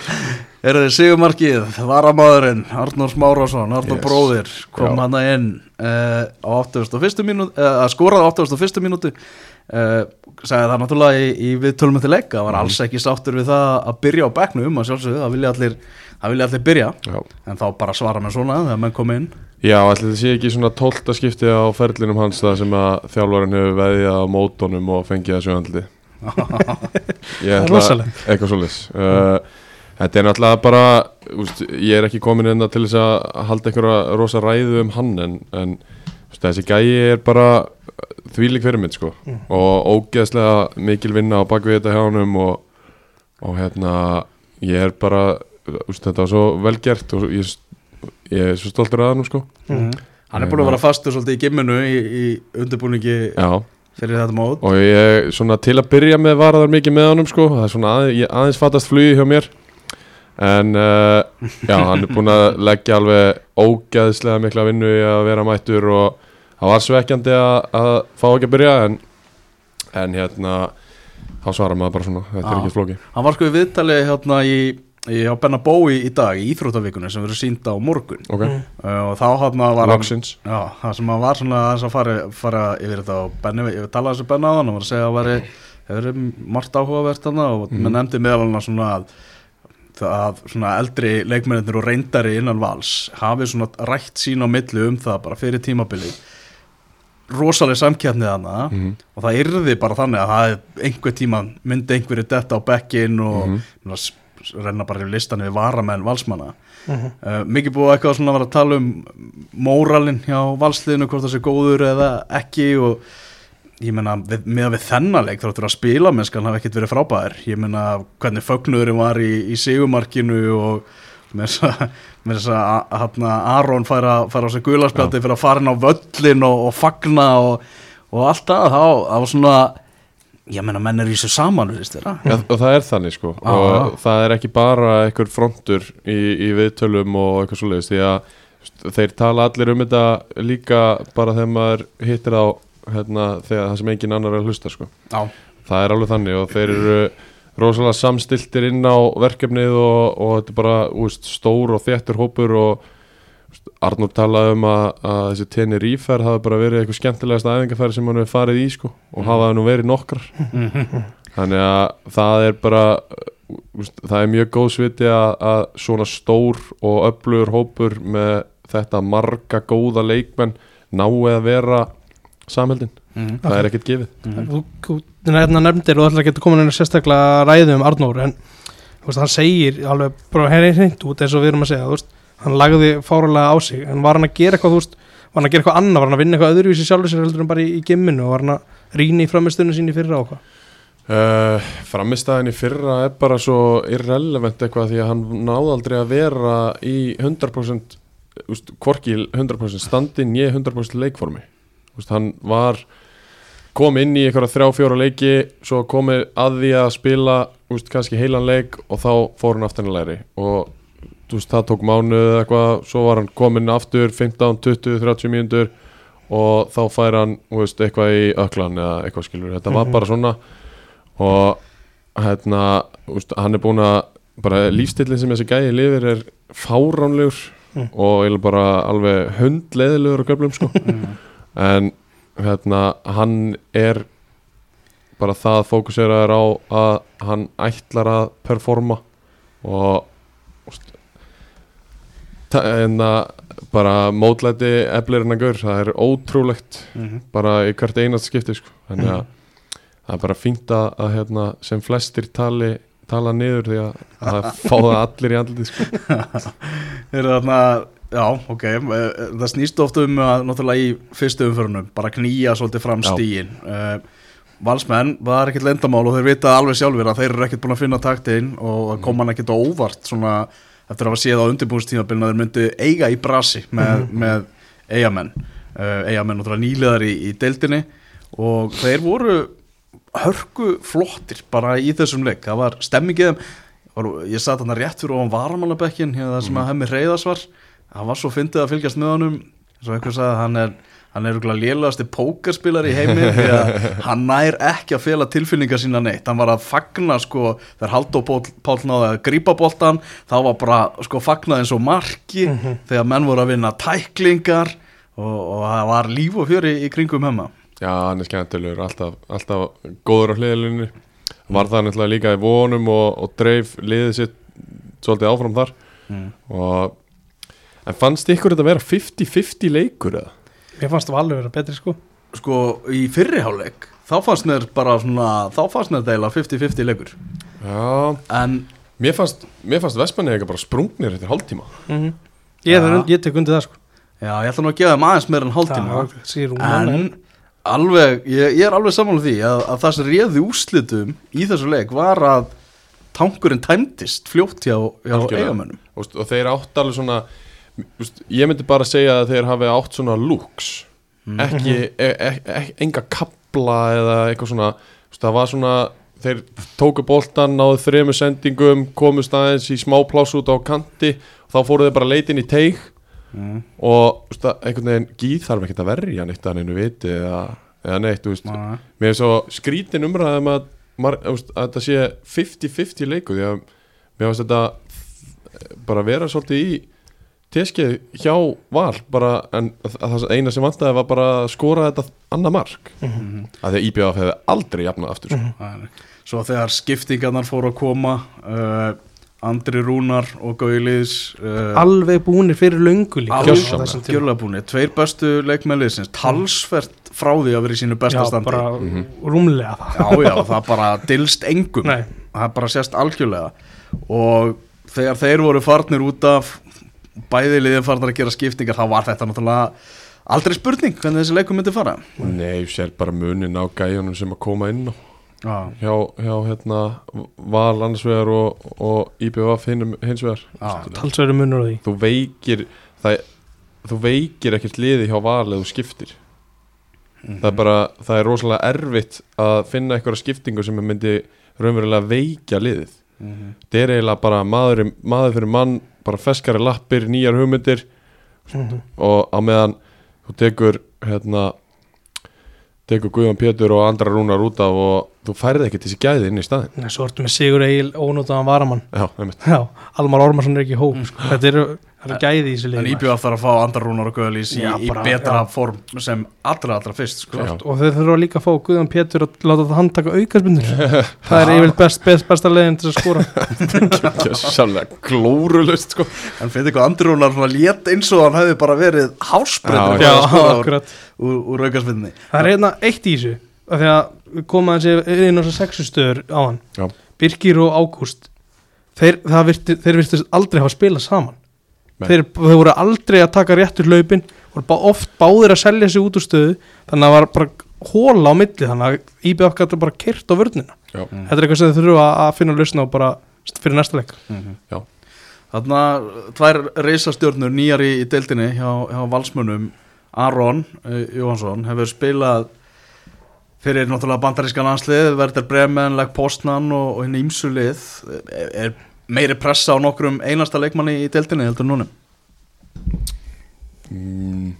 Er þið Sigurmarkið, Varamadurinn, Arnór Smárásson, Arnór Yes. Bróðir kom hann inn uh, á 81. mínútu, uh, að skoraði á 81. mínútu uh, sagði það náttúrulega í, í viðtölum til leik að var Mhm. alls ekki sáttur við það að byrja á bekknum að sjálfsögðu, það vilja allir, það vilja allir byrja. Já, en þá bara svara með svona þegar menn kom inn. Já ætli þetta sé ekki svona tólta skipti á ferlinum hans það sem að þjálfarinn hefur veðið á mótonum og fengið að sjöndli Það er ætla rosalegt. eitthvað svolítið uh, þetta er náttúrulega bara úst, ég er ekki komin inn til þess að halda einhverja rosa ræðu um hann en, en úst, þessi gæi er bara þvílik fyrirmynd sko. Mm. og ógeðslega mikil vinna á bakvið þetta hjá honum og, og hérna ég er bara úst, þetta var svo vel gert og ég, ég er svo stoltur að hann sko. Mm. hann er búin að vera fastur svolítið í gimminu í, í undirbúningi já. fyrir þetta mót. Og ég svona til að byrja með var það mikið með honum sko. Það er svona aðeins, ég, aðeins fattast flugi hjá mér. En uh, já, hann er búin að leggja alveg ógæðslega mikla vinnu í að vera mættur og það var svekkjandi að, að fá ekki að byrja en, en hérna þá svarar maður bara svona, þetta er ekki flóki hann var sko í viðtali hérna í á Benna Bói í dag í Íþróttavíkunni sem verður sínda á morgun ok, Mm. uh, og þá hérna var hann Já, það sem hann var svona aðeins að fara, fara yfir þetta og Benni, ég talaði þessu Benni á hann og var að segja að það hefur verið margt áhugavert hann og mm. Mhm. nefndi meðal hann svona að að svona eldri leikmennir og reyndari innan vals hafi svona rætt sín á milli um það bara fyrir tímabili rosaleg samkjarnið hana mm og það yrði bara þannig að það er einhver tíma myndi einhverju detta á bekkin og mm -hmm. Renna bara í listan við varamenn valsmanna Mhm. Uh, mikið búið eitthvað svona að vera að tala um móralin hjá valsliðinu hvort það sé góður eða ekki og ég meina við, með við þennanleik þáttur að spila mennskan hafa ekkert verið frábæðir ég meina hvernig fögnuðurinn var í, í sigumarkinu og með þess að að Aron færa á sig gularspjaldi fyrir að fara inn á völlin og, og fagna og, og allt þá það var svona ég meina menn er í þessu saman ja, og það er þannig sko. Já, og já. það er ekki bara einhver frontur í, í viðtölum og eitthvað svoleiðis því að þeir tala allir um þetta líka bara þegar maður hittir á hérna, þegar það sem engin annar er að hlusta sko. Já, það er alveg þannig og þeir eru rosalega samstiltir inn á verkefnið og, og þetta er bara úst, stór og þéttur hópur og Arnur talaði um að, að þessi tenni rífer hafi bara verið eitthvað skemmtilegast æfingafæri sem hann hefur farið í sko og hafa það nú verið nokkrar. Þannig að það er bara það er mjög góð sviti að, að svona stór og öflugur hópur með þetta marga góða leikmenn nái að vera samheldin, Mhm. það er ekkert gefið. Þú, þú nefna nefndir og ætla að geta komin inn að sérstaklega ræðu um Arnór en veist, hann segir alveg bara henni hreint út eins og við erum að segja þú veist, hann lagði fáralega á sig. En var hann að gera eitthvað, þú veist, var hann að gera eitthvað annað? Var hann að vinna eitthvað öðruvísi sjálfur sér heldur en bara í, í gimminu? Og var hann að rýna í framistunum sín í fyrra og hvað? Uh, framistæðin í fyrra er bara svo irrelevant eitthvað því að hann náði aldrei að vera í 100% úst, hvorki 100% standin ég 100% leikformi. Úst, hann var kom inn í einhverja þrjá fjóra leiki svo komið að því að spila úst, kannski heilan leik og þá fór hann aftan í læri. Og veist, það tók mánuð eða eitthvað svo var hann komin aftur 15, 20, 30 mínútur og þá fær hann veist, eitthvað í öklan eða eitthvað skilur þetta var Mhm. bara svona og hérna, úst, hann er búin að bara lífstillin sem þessi gæði lifir er fáránlegur Mm. og eiginlega bara alveg hundleðilegur á köflum sko Mhm. en hérna, hann er bara það fókuseraður á að hann ætlar að performa og ta- hérna, bara mótlæti eflirinn að gaur, það er ótrúlegt Mhm. bara í hvert einast skipti sko. þannig að það er bara fínt að, að hérna, sem flestir tali tala niður því að það fá það allir í andliti sko. Þeir eru þarna, já, ok, eh, það snýst ofta um að náttúrulega í fyrstu umförunum, bara knýja svolítið fram Já. stíin. Uh, valsmenn, það er ekkert lendamál og þeir vita alveg sjálfur að þeir eru ekkert búin að finna taktin og það kom hann ekkert á óvart svona eftir að hafa séð á undirbúinstímabilin að þeir myndu eiga í brasi með, með eigamenn. Eigamenn náttúrulega nýleðar í, í deildinni og þeir voru hörku flottir bara í þessum leik. Það var stemmingið, var- ég satt hann rétt fyrir ofan varamálabekkin hérna það sem að hemmi reyðas var. Það var svo fyndið að fylgjast með honum. Svo einhver sagði að hann er hann er örugglega lélegasti pókerspilar í heimi því að hann nær ekki að fela tilfinningar sína neitt, hann var að fagna sko, þegar Haldó Pál, náði að grípa boltan, þá var bara sko fagnað eins og marki þegar menn voru að vinna tæklingar og, og það var líf og fjöri í kringum hemma. Já, hann er skemmtilegur alltaf, alltaf góður á hliðalunni var það náttúrulega líka í vonum og, og dreif liðið sitt svolítið áfram þar. Mm. og en fannst ykkur þetta að vera 50-50 leikur eða? Mér fannst það alveg vera betri sko. Sko í fyrriháleik þá fannst mér bara svona þá fannst mér deila 50-50 leikur. Já, en mér fannst, mér fannst Vestmanni eitthvað bara sprungnir eftir hálftíma. Mm ég, Ja. ja. ég tek undir það sko. Já, ég ætla nú að gefa þeim aðeins meira en hálftíma. En alveg, ég, ég er alveg samanlega því að, að það sem réði úslitum í þessu leik var að tankurinn tæmdist fljótt hjá, hjá eigamönnum og, og þeir átt alveg svona ég myndi bara segja að þeir hafi átt svona looks. Ekki, e, e, e, enga kapla eða eitthvað svona. Það var svona, þeir tóku boltan náðu þremu sendingum, komust aðeins í smá pláss út á kanti. Þá fóru þeir bara leitin í teig. Mm. og það- einhvern veginn gíð þarf ekkert að verja neitt að neinu viti eða, eða neitt, þú veist. Nei. Mér er svo skrítin umræðum að, að þetta sé 50-50 leiku því að mér finnst þetta bara vera svolítið í teskið hjá val bara, en að, að það eina sem vantaði var bara að skora þetta annað mark. Mhm. að því að IBF hefði aldrei jafnað aftur. Það er- svo þegar skiptingarnar fóru að koma uh, Andri Rúnar og Gauliðs uh, Alveg búnir fyrir löngu líka. Alveg búinir, tveir bestu leikmæliðsins talsvert frá því að vera í sínu besta Já, bara Mhm. rúmlega það. Já, já, það bara dilst engum. Nei, það bara sést algjörlega. Og þegar þeir voru farnir út af bæði liðin farnir að gera skiptingar þá var þetta náttúrulega aldrei spurning hvernig þessi leikum myndi fara. Nei, sér bara munin á gæjunum sem að koma inn á já, hjá, hjá hérna val annars vegar og, og IBF hinum, hins vegar. Já, talsverðu munur á því. Þú veikir það, þú veikir ekkert liði hjá val eða þú skiptir. Mhm. það er bara, það er rosalega erfitt að finna eitthvað skiptingu sem myndi raunverulega veikja liðið Mhm. það er eiginlega bara maður, maður fyrir mann bara feskari lappir, nýjar hugmyndir Mhm. og á meðan þú tekur hérna tekur Guðjón Pétur og andra rúnar út af og þú færði ekki til þessi gæði inn í staðin Nei, Svo ertu með Sigur Egil ónótaðan varamann já, Já, Almar Ormarsson er ekki í hóp sko. Þetta eru, það eru gæði í þessu en liði IBF þarf að fá Andar Rúnar og Gauliðs í, í bara- betra já. form sem allra allra fyrst sko. Já. Og þeir þurfa líka að fá Guðan Pétur að láta það handtaka aukastbundur Það er yfirleitt best, best, besta leiðin til að skora Sannlega glórulust sko en finnst eitthvað Andar Rúnar svona lét eins og hann hefði bara verið hásbreytur Já, Já, akkurat úr, úr aukarsvinni Það er hérna eitt í þessu af Því að við komum að þessi inn á þessar sexu stöður á hann Já. Birgir og Ágúst Þeir, þeir virtist aldrei hafa spilað saman. Þeir, þeir voru aldrei að taka réttur hlaupin voru bá, oft báðir að selja sig út úr stöðu þannig að það var bara hóla á milli þannig að IBF gæti bara kyrt á vörnina. Já. þetta er eitthvað sem þeir þurfa að finna lausna á bara fyrir næsta leik. Já. Þarna tvær reisastjörnur nýjar í, í deildinni hjá, hjá valsmönnum. Aron uh, Jóhansson hefur spilað fyrir náttúrulega bandaríska landslið Verður Bremen, Leg Postnan og, og hinn ímsu lið. Er, er meiri pressa á nokkrum einasta leikmanni í deildinni heldur núna Mm,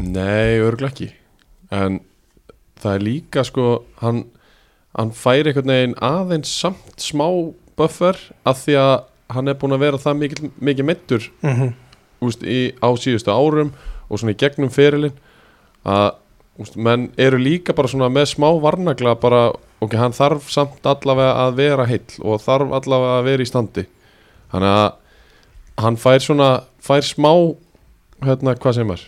nei, örgulega ekki En það er líka sko Hann, hann fær einhvern veginn aðeins samt smá buffer Af því að hann er búin að vera það mikið, mikið meittur mm -hmm. úst, í, á síðustu árum Og svona í gegnum ferilinn Að úst, menn eru líka bara svona með smá varnagla bara, ok, hann þarf samt allavega að vera heill og þarf allavega að vera í standi. Þannig að hann fær svona fær smá hérna, hvað segir maður?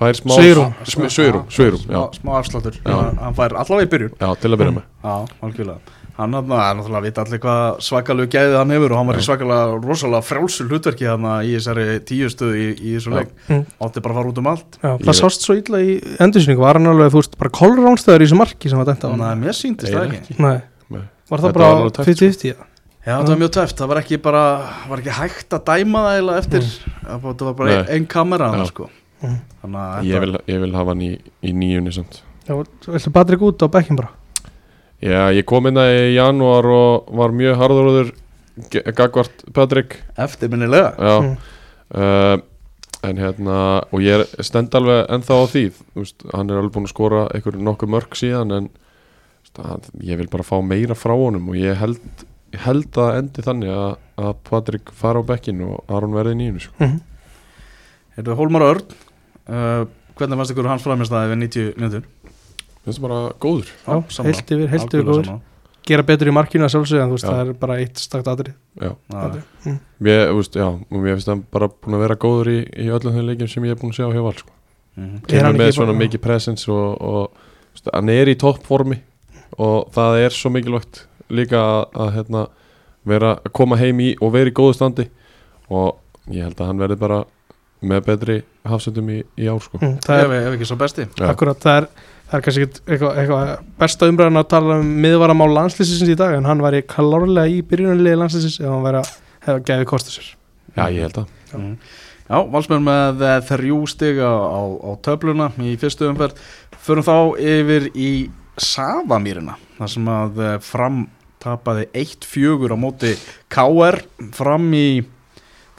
Fær smá svigrúm, já, smá, afsláttur. Hann fær allavega í byrjun. Já, til að byrja með. Já, algjörlega Hann er náttúrulega að vita allir hvað svakalegu gæðið hann hefur og hann var í svakalega rosalega frjálsul hlutverki hann í þessari tíustuð í, í þessu leik. Mm. átti bara að fara út um allt. Já, Ég- það sást svo illa í endursynningu var hann alveg, þú veist, bara kolránstöður í þessu marki sem var hann? Að mér síndist það ekki. Nei, Nei. var það Þetta bara var alveg tæpt, 50-50 ja. Já, það var mjög tæft, það var ekki bara var ekki hægt að dæma það eiginlega eftir. Það var bara Nei. ein, ein kamera sko. Mm. Þannig að ég vil, ég vil hafa hann í, í nýjunni samt. Já, viltu Patrik út á bekkin bara Já, ég kom inn það í janúar og var mjög harðurður gagvart Patrik eftirminnilega Já Mm. uh, En hérna Og ég er stend alveg ennþá á því veist, Hann er alveg búinn að skora einhver nokkuð mörg síðan En hann, ég vil bara fá meira frá honum Og ég held, ég held að endi þannig að, að Patrik fara á bekkin Og Aron verði í nýjunni sko. Mhm. Þetta er Hólmar Örn uh, Hvernig fannst ykkur hans framistæði við 90 minútur? Finnst það bara góður Já, heilt yfir, heilt yfir góður sammála. Gera betur í markinu að sjálfsögja en þú veist, Já. það er bara eitt stakt aðri Já, Já. Mér, þú veist, já, og mér finnst það bara búin að vera góður í, í öllum þeim leikjum sem ég er búin að sjá hjá Val sko. Mhm. Er kemur með svona bara- mikið presence og, og hann er í toppformi og það er svo mikilvægt líka að, að hérna, vera að koma heim í og vera í góðu standi og ég held að hann verði bara með betri hafsendum í, í ár sko. Mm, Það er ef ekki svo besti akkurat, það er, það er kannski eitthvað, eitthvað besta umræðan að tala um miðvaramál landslýsins í dag en hann væri klárlega í byrjunarliði landslýsins ef hann væri að hefa gefið kostu sér. Já, ég held að. Mhm. Já, valsmenn með eh, þrjú stig á, á, á töfluna í fyrstu umferð. Förum þá yfir í Savamýrina þar sem að eh, fram tapaði 1-4 á móti KR fram í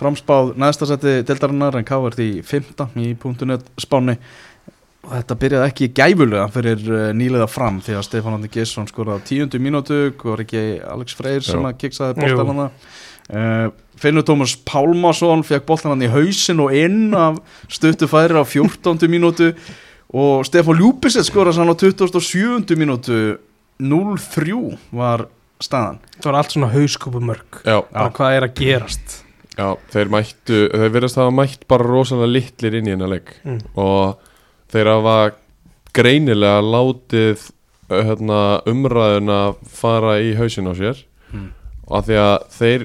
framspáð næsta seti deltarinnar en KR því 15 í punktunett spáni og þetta byrjaði ekki gæfulega fyrir uh, nýliða fram því að Stefán Andi Gesson skoraði á tíundu mínútu og var ekki Alex Freyr sem að kiksaði bóltan uh, Finnur Tómas Pálmason fekk bóltan hann í hausin og inn af stuttu færi á 14. mínútu. Og Stefán Ljúpisett skoraði hann á 27. mínútu. 0-3 var staðan. Það var allt svona hauskúpumörk. Bara hvað er að gerast? Já þeir mættu þeir verðast hafa mætt bara rosalega litlir inn í hennar leik. Mm. og þeir hafa greinilega látið hérna, umræðuna fara í hausin á sér Mm. og að því að þeir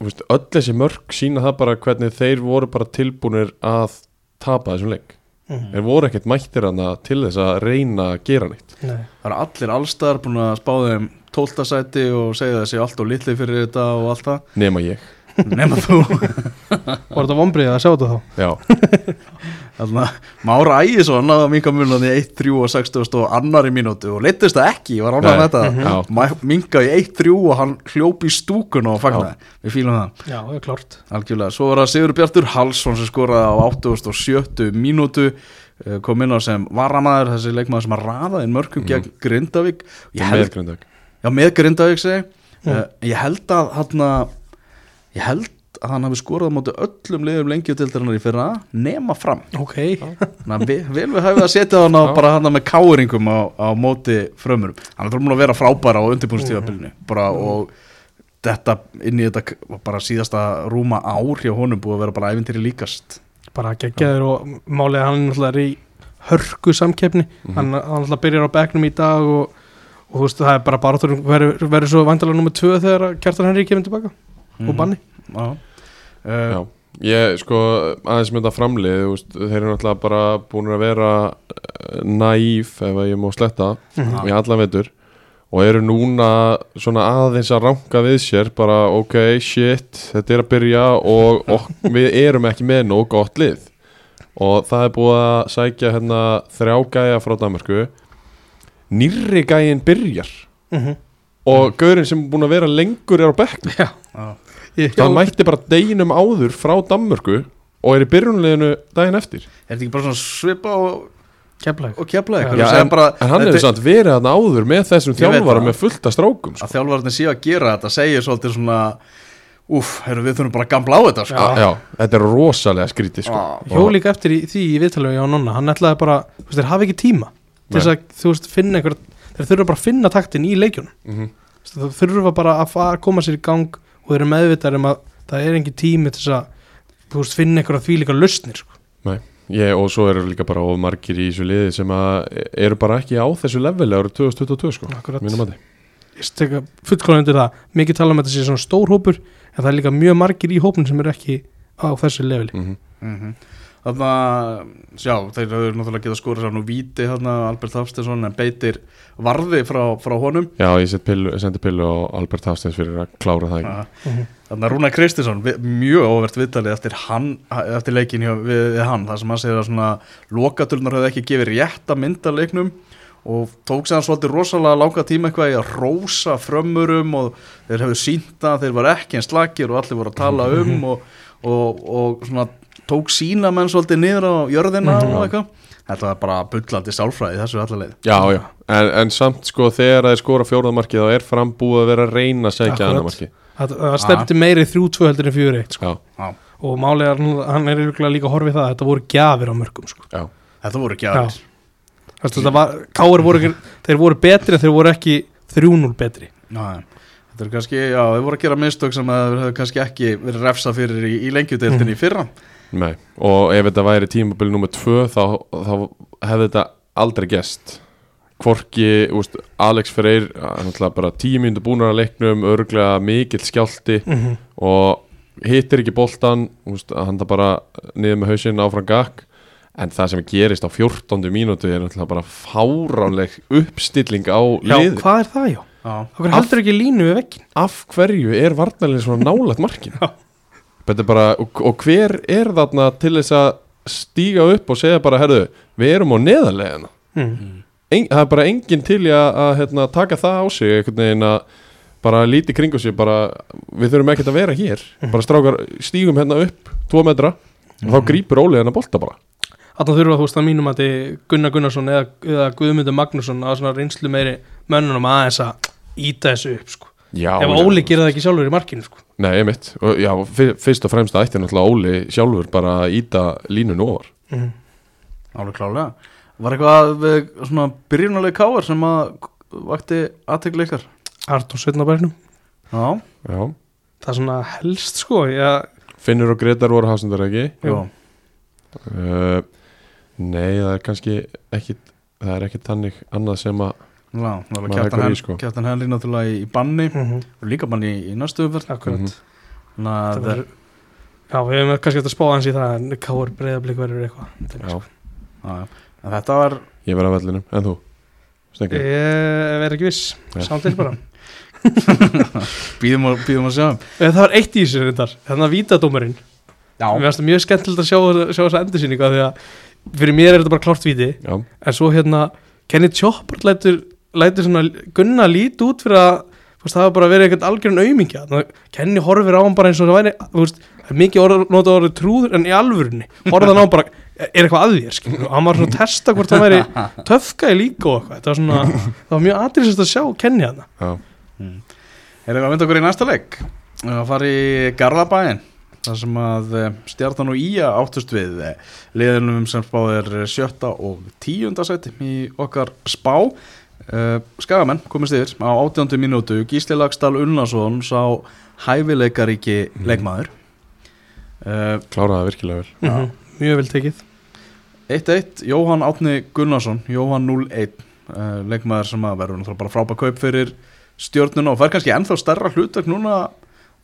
þú veist, öll þessi mörg sína það bara hvernig þeir voru bara tilbúnir að tapa þessum leik Mm. þeir voru ekkert mættir hana til þess að reyna að gera neitt Nei. Það eru allir allstar búin að spá þeim 12. sæti og segja þessi allt og litli fyrir þetta og allt það nema ég nema þú. Var þetta vonbriðið að sjá þetta þá? Já, Þannig að Mára Ægisson náða minga munan í 1-3 og 60 og annari mínútu og leittist það ekki, var ánægð Nei. með þetta. Mhm. já, minga í 1-3 og hann hljóp í stúkun og fagnaði, við fýlum það. Já, það er klart algjörlega, svo var það Sigur Bjartur Halsson sem skoraði á 87 mínútu eh, kom inn á sem varamæður þessi leikmaður sem að raða inn mörgum Mhm. gegn Grindavík. Ég held, meðgrindag já með Grindavík segi Mm. ég held að hann ég held að hann hafi skorað á móti öllum liðum lengjudildarinnar í fyrra nema fram. Ok, Þannig að við, vel við hafið að setja hann á bara hann með káringum á, á móti frömmurum. Hann er þurfum að vera frábæra á undirbúinstíðabilinu bara og þetta inn í þetta bara síðasta rúma ár hjá honum búið að vera bara æfintýri líkast. Bara geggjaður og málið að hann náttúrulega er í hörku samkeppni. Mhm. hann, hann náttúrulega byrjar á bekknum í dag og, og þú veist það er bara bara verður verður svo vandalega nummer 2 þegar Kjartan Henry kemur tilbaka og banni. Já, Já, uh, ég sko aðeins með þetta framlið þú veist, þeir eru náttúrulega bara búin að vera eh, naíf ef ég má sletta Mhm. í allan vetur. Og eru núna svona aðeins að ranka við sér bara ok, shit, þetta er að byrja og, og við erum ekki með nóg gott lið. Og það er búið að sækja hérna þrjá gæja frá Danmarku nýrri gæjin byrjar. Mhm. og gaurinn sem er búin að vera lengur er á bekk já, já. Ég, það mætti bara deginum áður frá Danmörku og er í byrjunleginu daginn eftir er þetta ekki bara svona svipa og, eitthvað en, bara, en hann hefur samt verið þarna áður með þessum Ég það. með fullta strákum sko. að þjálfarnir séu að gera þetta segir svolítið svona Úf, heyrðu, við þurfum bara að gamla á þetta sko. Já. já, þetta er rosalega skrítið sko. Já. Hjó líka eftir í, því í viðtalegu hjá Nonna hann ætlaði bara, þú veist, þeir hafa ekki tíma til þess að, þú veist, finna einhver þeir þurfa bara að finna taktin í leikjunum Mhm. Þú veist, þeir þurfa bara að fara, koma sér í gang og eru meðvitað um að það er engin tími til þess að, þú veist, finna einhverja því líka lausnir, sko. ég, og svo eru líka bara of margir í þessu liði sem að eru bara ekki á þessu leveli árið 2022 sko, Akkurat. mínum að Ég steka fullkóla undir það mikið tala um að þetta sé svona stór hópur en það er líka mjög margir í hópun sem eru ekki á þessu leveli mm Mhm. Þannig að, já, þeir höfðu náttúrulega getað skorað sér nú víti hérna Albert Hafstensson en beitir varði frá, frá honum. Já, ég pillu, sendi pillu á Albert Hafsteins fyrir að klára það. Ekki Mhm. Þannig að Rúna Kristinsson, mjög óvert viðtalið eftir, hann, eftir leikin hjá, við, við hann, þar sem hann segir að svona lokatölunar höfðu ekki gefið rétta mynd af leiknum og tók sér hann svolítið rosalega langa tíma eitthvað í að rósa frömmurum og þeir hefðu sínt að þeir var ekki eins slakir og allir voru að tala um og, og, og svona tók sína menn svolítið niður á jörðina Mhm. og eitthvað. Þetta var bara bullandi sálfræði þessu allarleið Já, já, en, en samt sko þegar þeir skora fjórðamarkið þá er frambúið að vera að reyna að segja Akkurat. annamarkið það, það stefndi meiri þrjú tvö heldur en fjögur eitt sko. Já, og málið er, nú- hann er líka í það að þetta voru gjafir á mörgum sko. já, Þetta voru var, Káir voru ekki, þeir voru betri en þeir voru ekki 3-0 betri. Ná, Þetta er kannski, já, þeir voru að gera mistök sem að þeir hefðu kannski ekki verið refsa fyrir í, í lengjudeildinni í fyrra nei Og ef þetta væri tímabili nummer tvö þá, þá hefði þetta aldrei gest Hvorki, úst, Alex er náttúrulega bara mínútur búnar að leiknum örglega mikill skjálti mm -hmm. og hittir ekki boltan úst, hann það bara niður með hausinn áfram gakk en það sem gerist á 14. mínútu er náttúrulega bara fáránleg uppstilling á Já, lið hvað er það já? Já, Okkur heldur ekki línu við vekkin af hverju er varnarlega svona nálægt markinu Já. Þetta er bara, og, og hver er þarna til þess að stíga upp og segja bara, herðu, við erum á neðarlegina mm. en, það er bara enginn til að, að hérna, taka það á sig einhvern veginn að bara líti kringu sig bara, við þurfum ekkert að vera hér. Bara strákar, stígum hérna upp tvo metra og þá grípur Óli hennar bolta bara. Þannig þurfa þú veist að mínum að þið Gunnar Gunnarsson eða, eða Guðmundur Magnússon á svona reynslu meiri mönnunum aðeins að íta þessu upp sko. Já, Ef Óli gerir það ekki sjálfur í markinu sko. Nei, ég mitt, og, já, fyr- fyrst og fremst ætti náttúrulega Óli sjálfur bara að íta línun ofar. Mm. alveg klálega Var eitthvað svona byrjunarlega káar sem að vakti aðtekla ykkar? Artur Sveitnabærnum Já, Já, Það er svona helst sko ég, Finnur og Gretar voru hafsendar ekki? Já, uh, Nei, það er kannski ekki það er ekki tannig annað sem að já, það var kjartan leggur í, henn, sko. kjartan henni náttúrulega í banni. Mm og líka banni í, í næstu umferð. Akkurat. Þannig að Það verður- Já, við hefum kannski eftir að spá hans í það en Káur breyðablík verður eitthvað. Já, já, já. En þetta var ég verð að vellinum, en þú? Stengi? Ég er ekki viss, Já. samt til bara. Býðum að, býðum að sjá Eh, Það var eitt í þessu reyndar, þannig að vítadómarinn Já, Mér finnst það mjög skemmtilegt að sjá, sjá þessa endursýningu af því að fyrir mér er þetta bara klárt víti. Já, en svo hérna Kenny Chopper lætur, lætur svona gunna lít út fyrir að veist, það var bara verið eitthvað Þannig að Kenny horfir á hann bara eins og það væri veist, það mikið orð, nota orðið trúður en í alvörunni. Horfði hann á hann bara er eitthvað að þér? skilur og hann var svona að testa hvort það væri töfkaði líka og eitthvað. Þetta var svona það var mjög aðriðsast að sjá Kenny hann já, erum við að mynda okkur í næsta leik? Að fara í Garðabæin þar sem að eh, Stjarnan og Ía áttust við eh, liðinum sem spáð er sjötta og tíunda seti í okkar spá uh, Skagamenn komist yfir á átjándu mínútu. Gísli Lagstall Unnarsson sá hæfileikaríki leikmaður. Uh, kláraði virkilega vel. Mm mjög vel tekið. 1-1, Jóhann Átni Gunnarsson Jóhann 0-1 uh, leikmaður sem að verður náttúrulega bara frábæð kaup fyrir stjórnuna og fær kannski ennþá stærra hlutverk núna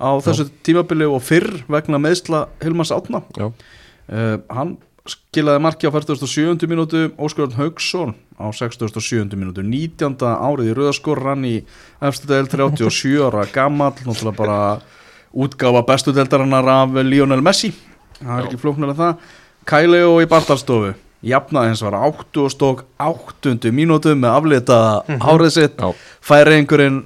á þessu tímabili og fyrr vegna meðsla Hilmars Átna Já, uh, hann skilaði marki á 47. mínútu Óskarðan Haugsson á 67. mínútu 19. árið í Röðaskor rann í efstu del 37 ára gammal náttúrulega bara útgáfa bestu deldarinnar af Lionel Messi það er ekki flóknar en það Kæleo í Bartalstofu jafnaði hins var 8 og stók 8. mínútu með aflita Mhm. hárið sitt færi einhverjinn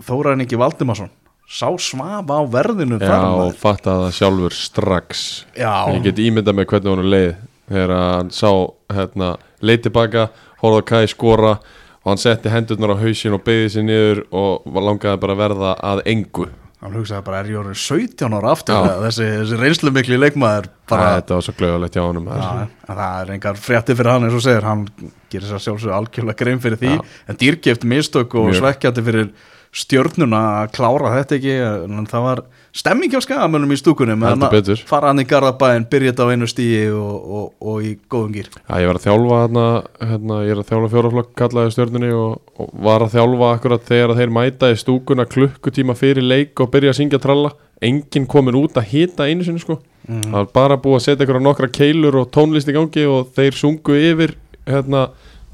Þóraðin ekki Valdimarsson sá svafa á verðinu já og fattaði það sjálfur strax. Já, Ég get ímyndað með hvernig honum leið þegar hann sá hérna, leið tilbaka, horfði á Kai skora og hann setti hendurnar á hausin og beigði sér niður og langaði bara verða að engu. Hann hugsaði bara, er ég orðin 17 ára aftur? Þessi, þessi reynslu mikli leikmaður bara, þetta var svo glöðulegt hjá honum Já, en það er engar frétti fyrir hann eins og segir, hann gerir sér sjálfsög algjörlega grein fyrir því, Já. en dýrgift mistök og Mjög. svekkjandi fyrir stjörnuna að klára þetta ekki en það var stemming hjá skagamönnum í stúkunum en að fara hann í Garðabæin, byrja þetta á einu stíi og, og, og í góðum gýr Já, ég var að þjálfa hérna, hérna ég er að þjálfa fjóraflokk kallaði stjörnunni og, og var að þjálfa akkurat þegar þeir mæta í stúkuna klukkutíma fyrir leik og byrja að syngja tralla. Enginn komin út að hita einu sinni sko. Það var bara búið að setja ykkur nokkra keilur og tónlist í gangi og þeir sungu yfir hérna,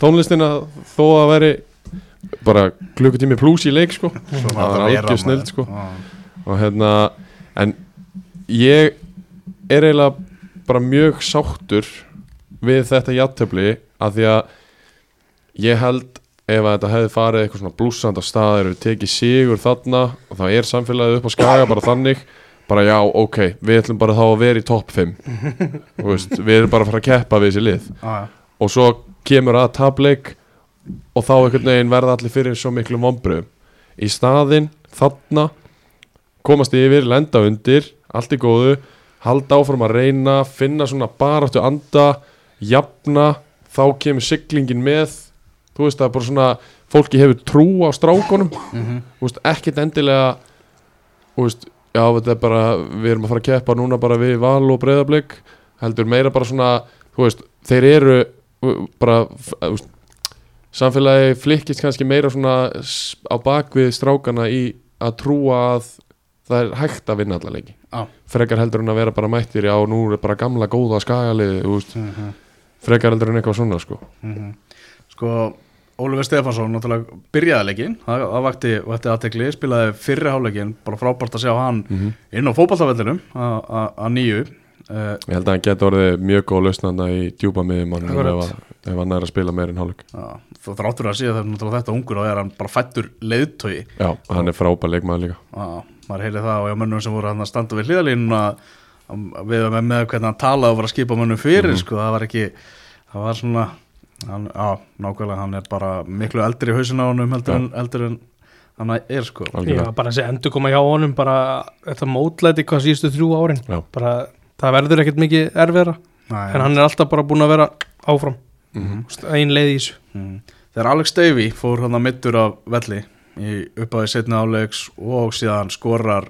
tónlistina þó að veri bara klukkutími pluss í leik sko. Það var algjör snild sko. og hérna en ég er eiginlega bara mjög sáttur við þetta játtöfli af því að ég held ef að þetta hefði farið eitthvað svona blúsand á staðir við tekið sigur þarna og þá er samfélagið upp á skaga bara þannig bara já, ok, við ætlum bara þá að vera í topp 5 Þú veist, við erum bara að fara að keppa við þessi lið. Og svo kemur að tableik og þá einhvern veginn verða allir fyrir svo miklu vombriðum í staðinn, þarna komast yfir, lenda undir allt í góðu, halda áfram að reyna finna svona baráttu anda jafna, þá kemur siglingin með. Þú veist það er bara svona fólki hefur trú á strákonum Mhm. þú veist, ekkert endilega þú veist, já þetta er bara við erum að fara að keppa núna bara við val og breyðablik heldur meira bara svona þú veist, þeir eru bara, þú veist samfélagi flikkist kannski meira svona á bakvið strákana í að trúa að það er hægt að vinna alla leiki Já. frekar heldur en að vera bara mættir já, nú er bara gamla góða skagalið veist, Mhm. frekar heldur en eitthvað svona sko. Mhm. Sko, Ólfur Stefansson náttúrulega byrjaði leikinn, það, það vakti, vakti aðtekli, spilaði fyrri hálfleikin, bara frábært að sjá hann Mhm. inn á fótballtafellinum að nýju uh, ég held að hann geti orðið mjög góð lausnanda í djúpa miðjum ef, að- hann er að spila meir en hálfleik þá þráttur að að það er náttúrulega þetta ungur og er hann bara fættur leiðtögi já, hann er frábær leikmaður líka Já, maður heyrði það og já, mönnum sem voru hann að standa við hliðalínuna að- við með, með hvernig hann talaði og var að skipa mönnum fyrir, Mhm. sko, það var ekki það var svona hann, já, nákvæmlega, hann er bara miklu eldri í hausin á honum heldur, Já. en, heldur en hann er, sko. Já, bara þessi endur koma hjá honum bara þetta mótlæti hvað síðustu þrjú árin Já. bara það verður ekkert mikið erfiðra en hann er alltaf bara búin að vera áfram. Mhm. einn leið í þessu. Mm. Þegar Alex Davey fór hann að mittur af velli í uppáði setna áleiks og síðan skorar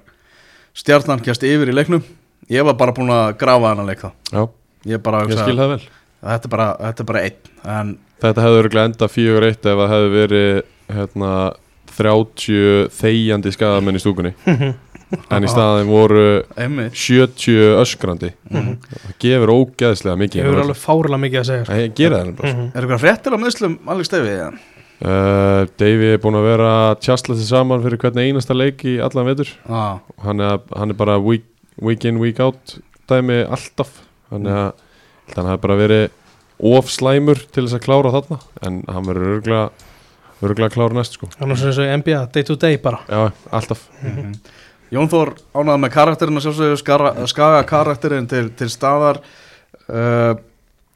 stjarnan kjast yfir í leiknum ég var bara búin að grafa hann að leik þá. Já, ég bara ég skil það vel. þetta er bara, þetta er bara einn en Þetta hefði örgulega enda 4-1 ef það hefði verið hérna, 30 þegjandi skadamenn í stúkunni en í staðin voru einmitt. 70 öskrandi. Það gefur ógeðslega mikið. Ég hefur alveg fárlega mikið að segja sko. Ég gera það bara Mhm. Er eitthvað fréttir á meðslum Alex Davey? eða? uh, Davey er búin að vera tjastla til saman fyrir hvernig einasta leik í allan vetur. Ah, hann er, hann er bara week, week in, week out dæmi alltaf. Hann er að hann hafi bara verið of slæmur til þess að klára þarna. En hann verður örgulega örgulega að klára næst sko. Hann er svona eins og NBA, day to day bara. Já, alltaf Jón Þór ánægði með karakterinn og sjálfsögðu skara, skaga karakterinn til, til staðar uh,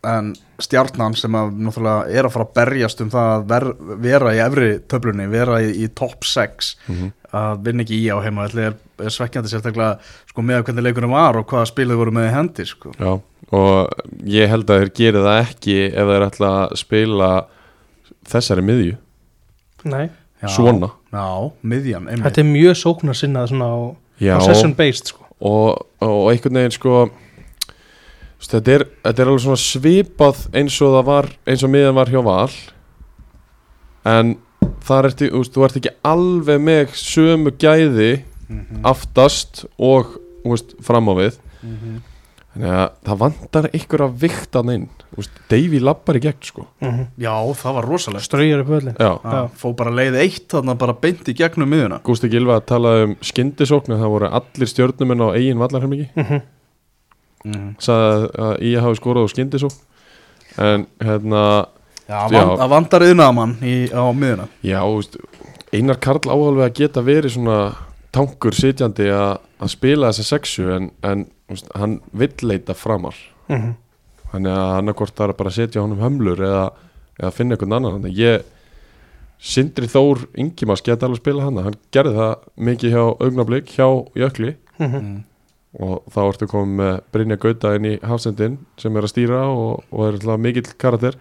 en stjarnan sem að náttúrulega er að fara að berjast um það að ver, vera í efri töflunni, vera í, í top 6 Mhm. að vinna ekki í á heima er, er svekkjandi sérstaklega sko, með hvernig leikunum var og hvaða spilið voru með í hendi sko. Já, og ég held að þeir geri það ekki ef þeir ætla að spila þessari miðju, Nei. Já, svona Já, miðjan, einmitt. Þetta er mjög sóknar sinnað svona á, Já, á session based sko. og, og einhvern veginn sko þú veist, þetta er, þetta er alveg svona svipað eins og það var eins og miðjan var hjá Val. En þar ertu, þú veist, þú ert ekki alveg með sömu gæði Mhm, aftast og þú veist, fram á við. Mhm. Þannig að það vantar einhver að vikta hann inn. Þú veist, Davy lappar í gegn sko. Mm Já, það var rosalegt. Ströyjar upp öllin Já, Já, fó bara leið eitt þarna bara beint í gegnum miðuna Gústi Gilva talaði um skyndisókn en það voru allir stjórnumenn á eigin vallarhermingi mm mm. sagði að ég hafi skorað á skyndisókn. En hérna Já, Já. van, það vandar yðnaðamann á miðuna já, þú veist, Einar Karl áhalveg að geta verið svona tankur sitjandi að að spila þessa sexu en, en hann vill leita framar -hmm. þannig að hann er hvort það er bara að setja honum hömlur eða, eða finna einhvern annan þannig að ég Sindri Þór Ingimas geta alveg spila hana hann gerði það mikið hjá augnablík hjá Jökli Mhm. Mm. og þá ertu komið með Brynja Gauta inn í hafsendin sem er að stýra og, og er alltaf mikill karakter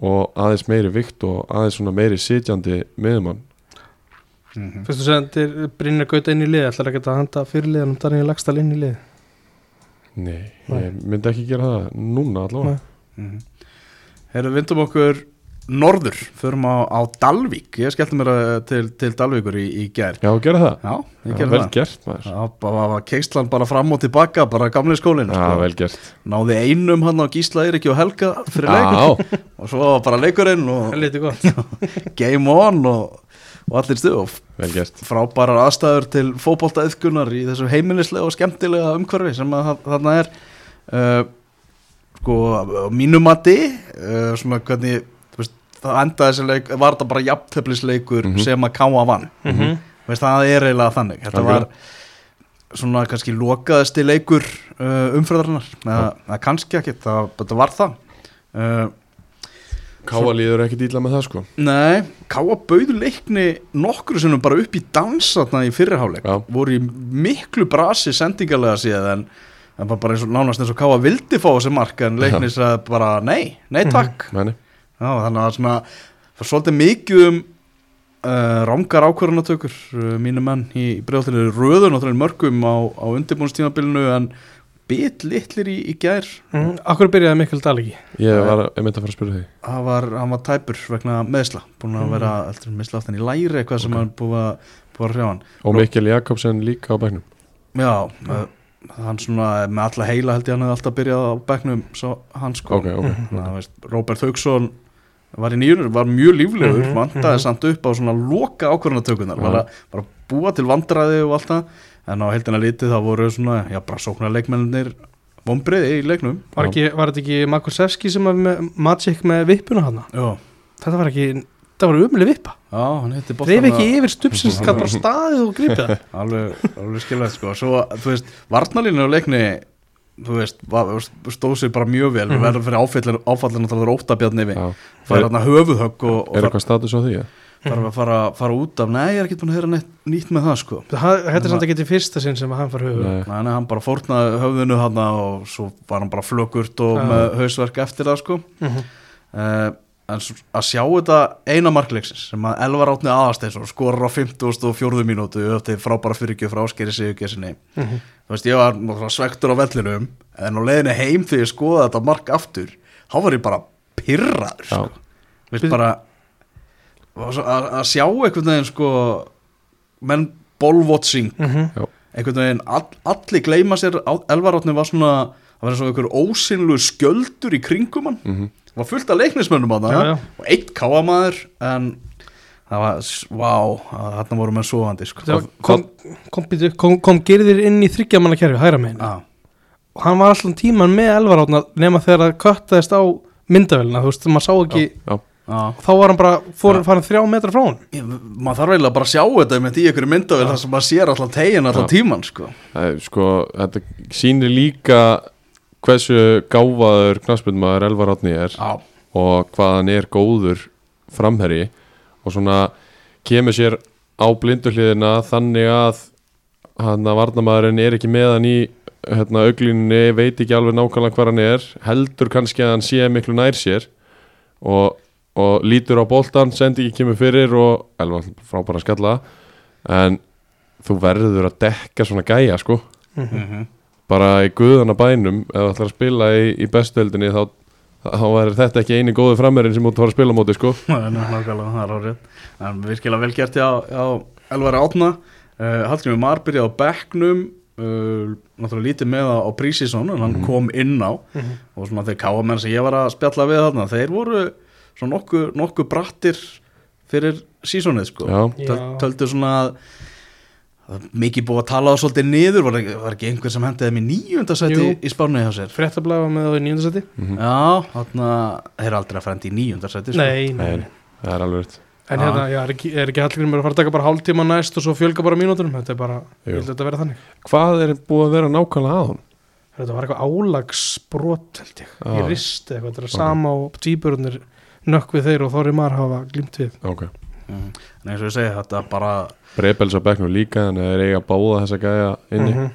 og aðeins meiri vikt og aðeins svona meiri sitjandi miðumann Mhm. Fyrstu sendir Brynjar Gauta inn í lið ætlar ekki að handa fyrirliðanum Daniel Lagstall inn í lið Nei, Nei. ég myndi ekki gera það núna allavega. Nei. Mhm. Herru, vindum okkur norður, förum á, á Dalvík. Ég skellti mér að, til, til Dalvíkur í, í gær. Já, gera það, Já, ég Já, gerði vel það. gert maður. Það bara var keislan bara fram og tilbaka bara gamli skólinn Já, sko. vel gert. Náði einum hann á Gísla Eiríki og Helga fyrir leik. Já, og svo var bara leikurinn og Lítið gott. Game on og, og allir stuð frábærar aðstæður til fótboltaðiðkunar í þessu heimilislega og skemmtilega umhverfi sem þarna er. Uh, sko á mínu mati uh, svona hvernig þú veist, það endaði þessi leik var þetta bara jafntöflisleikur Mhm. sem að káa vann. Mhm. veist, það er eiginlega þannig. Þetta var svona kannski lokaðasti leikur uh, umfröðarinnar eða kannski ekki, það, þetta var það. Uh, Káa líður ekki dýla með það sko. Nei, Káa bauðu leikni nokkru sinnum bara upp í dansatna í fyrirháleik voru í miklu brasi sendingarlega síðan en bara eins og nánast eins og Káa vildi fá þessi mark en leikni sagði bara nei, nei takk. Meni. Já, þannig að svona það var svolítið mikið um uh, rángar ákvörðanatökur uh, mínu menn í bregðaltinni röðun og mörgum á, á undirbúnstímabilinu en bit litlir í, í gær. Mhm. Akkur byrjaði Mikkel Dahl ekki Ég var ég myndi að fara að spyrja þig. Hann var, hann var tæpur vegna meðsla búin að Mm. vera eldur meðsla aftan í læri eitthvað sem Ok. hann búið að, búið að hrjá hann. Og Mikkel Jakobsen líka á bæknum já, uh, hann svona með alla heila held ég hann hefði alltaf byrjað á bekknum svo hann sko. Ok, ok, Þannig að, veist, Robert Hauksson var í nýjur, var mjög líflegur Mhm, vandaði mhm. samt upp á svona loka ákvörðanatökunar var að bara búa til vandræði og allt það en á heldina litið það voru svona já, bara sóknar leikmennir vombriði í leiknum Var, ekki, var þetta ekki Makusevski sem var með Magic með vippuna hana já, Þetta var ekki, þetta var umlega vippa já hann heiti Dreif ekki yfir stupsins, það bara staðið og gripið það alveg, alveg skilvægt sko svo, þú veist, varnalínu á leikni þú veist, stóð sér bara mjög vel Mhm. við verðum fyrir áfællin áfallin að það er óttabjarni við Já. fara Er, hérna höfuðhögg og, og er eitthvað status á því? Ja? Þarf að fara, fara út af nei, ég er ekki búin að heyra neitt, nýtt með það sko Þetta er samt ekki til fyrsta sinn sem hann far höfu hann bara fórnaði höfðinu hann og svo var hann bara flökurt og Já. með hausverk eftir það sko Mhm. uh, en að sjá þetta eina markleiksins sem að Elvar Átni aðasteins og skorur á 54. mínútu eftir frábæra fyrirgjöf frá Áskeri Sigurgessinni Mhm. þú veist, ég var svektur á vellinum en á leiðinu heim þegar ég skoða þetta mark aftur, þá var ég bara pyrraður sko. Bara að, að sjá einhvern veginn sko menn ballwatching Mhm. einhvern veginn all, allir gleyma sér Elvarátni var svona það var eins og einhver ósynlu skjöldur í kringum hann Mm það var fullt af leiknismönnum já. það og eitt káamaður en það var, vá þarna voru menn sofandi sko. Það kom, kom, kom, kom, kom gerðir inn í þryggjamanna kerfi, hæra megin Já, og hann var alltaf tíman með elvarátna nema þegar það köttaðist á myndavélina, þú veist, maður sá ekki Já, já. Þá var hann bara, fór farin þrjá metra frá hann maður þarf eiginlega bara að sjá þetta með í einhverju myndavel þar sem maður sér allan tegin Já. tíman sko. það er, sko, þetta sýnir líka hversu gáfaður knaspundmaður Elvar Átni er já, og hvað hann er góður framherri og svona kemur sér á blinduhliðina þannig að hann að varnamaðurinn er ekki með hann í hérna, auglínunni, veit ekki alveg nákvæmlega hvað hann er, heldur kannski að hann sé miklu nær sér og, og lítur á boltan, sendi ekki kemur fyrir og elva frábæra skalla. En þú verður að dekka svona gæja sko. Mm bara í guðana bænum ef þú ætlar að spila í, í bestuöldinni þá, þá verður þetta ekki eini góðu frammerinn sem þú ert að fara að spila á móti sko. Nákvæmlega, það er árið en virkilega vel gert já, já Elvari Átna uh, Hallgrimur Mar byrjaði á bekknum uh, náttúrulega lítið með það á prísísson en hann kom inn á. Og svona þeir káamenn sem ég var að spjalla við þarna þeir voru svona nokkuð nokku brattir fyrir sísonið sko. Töldu svona að að mikið búið að tala það svolítið niður var, ekki- var ekki einhver sem hendiði níundasæti Jú. í spánuði hjá sér? Fréttablaða með það í nýjöndasetti já, þarna þeir eru aldrei að frendi í níundasæti sko. nei, nei, það er alveg en hérna, já, er ekki, er ekki Hallgrímur að fara að taka bara hálftíma næst og svo fjölga bara mínúturum þetta er bara, ég held að þetta verða þannig? Hvað er búið að vera nákvæmlega að hún? þetta var eitthvað álagsbrot held ég, Já. ég risti eitthvað þetta er sama og tvíburunir nökk við þeir og Þorri Mar hafa glimt við Ok, mm. en eins og ég segi þetta er bara Brebels á bekknum líka en þeir eiga báða þessa gæja inni Mhm.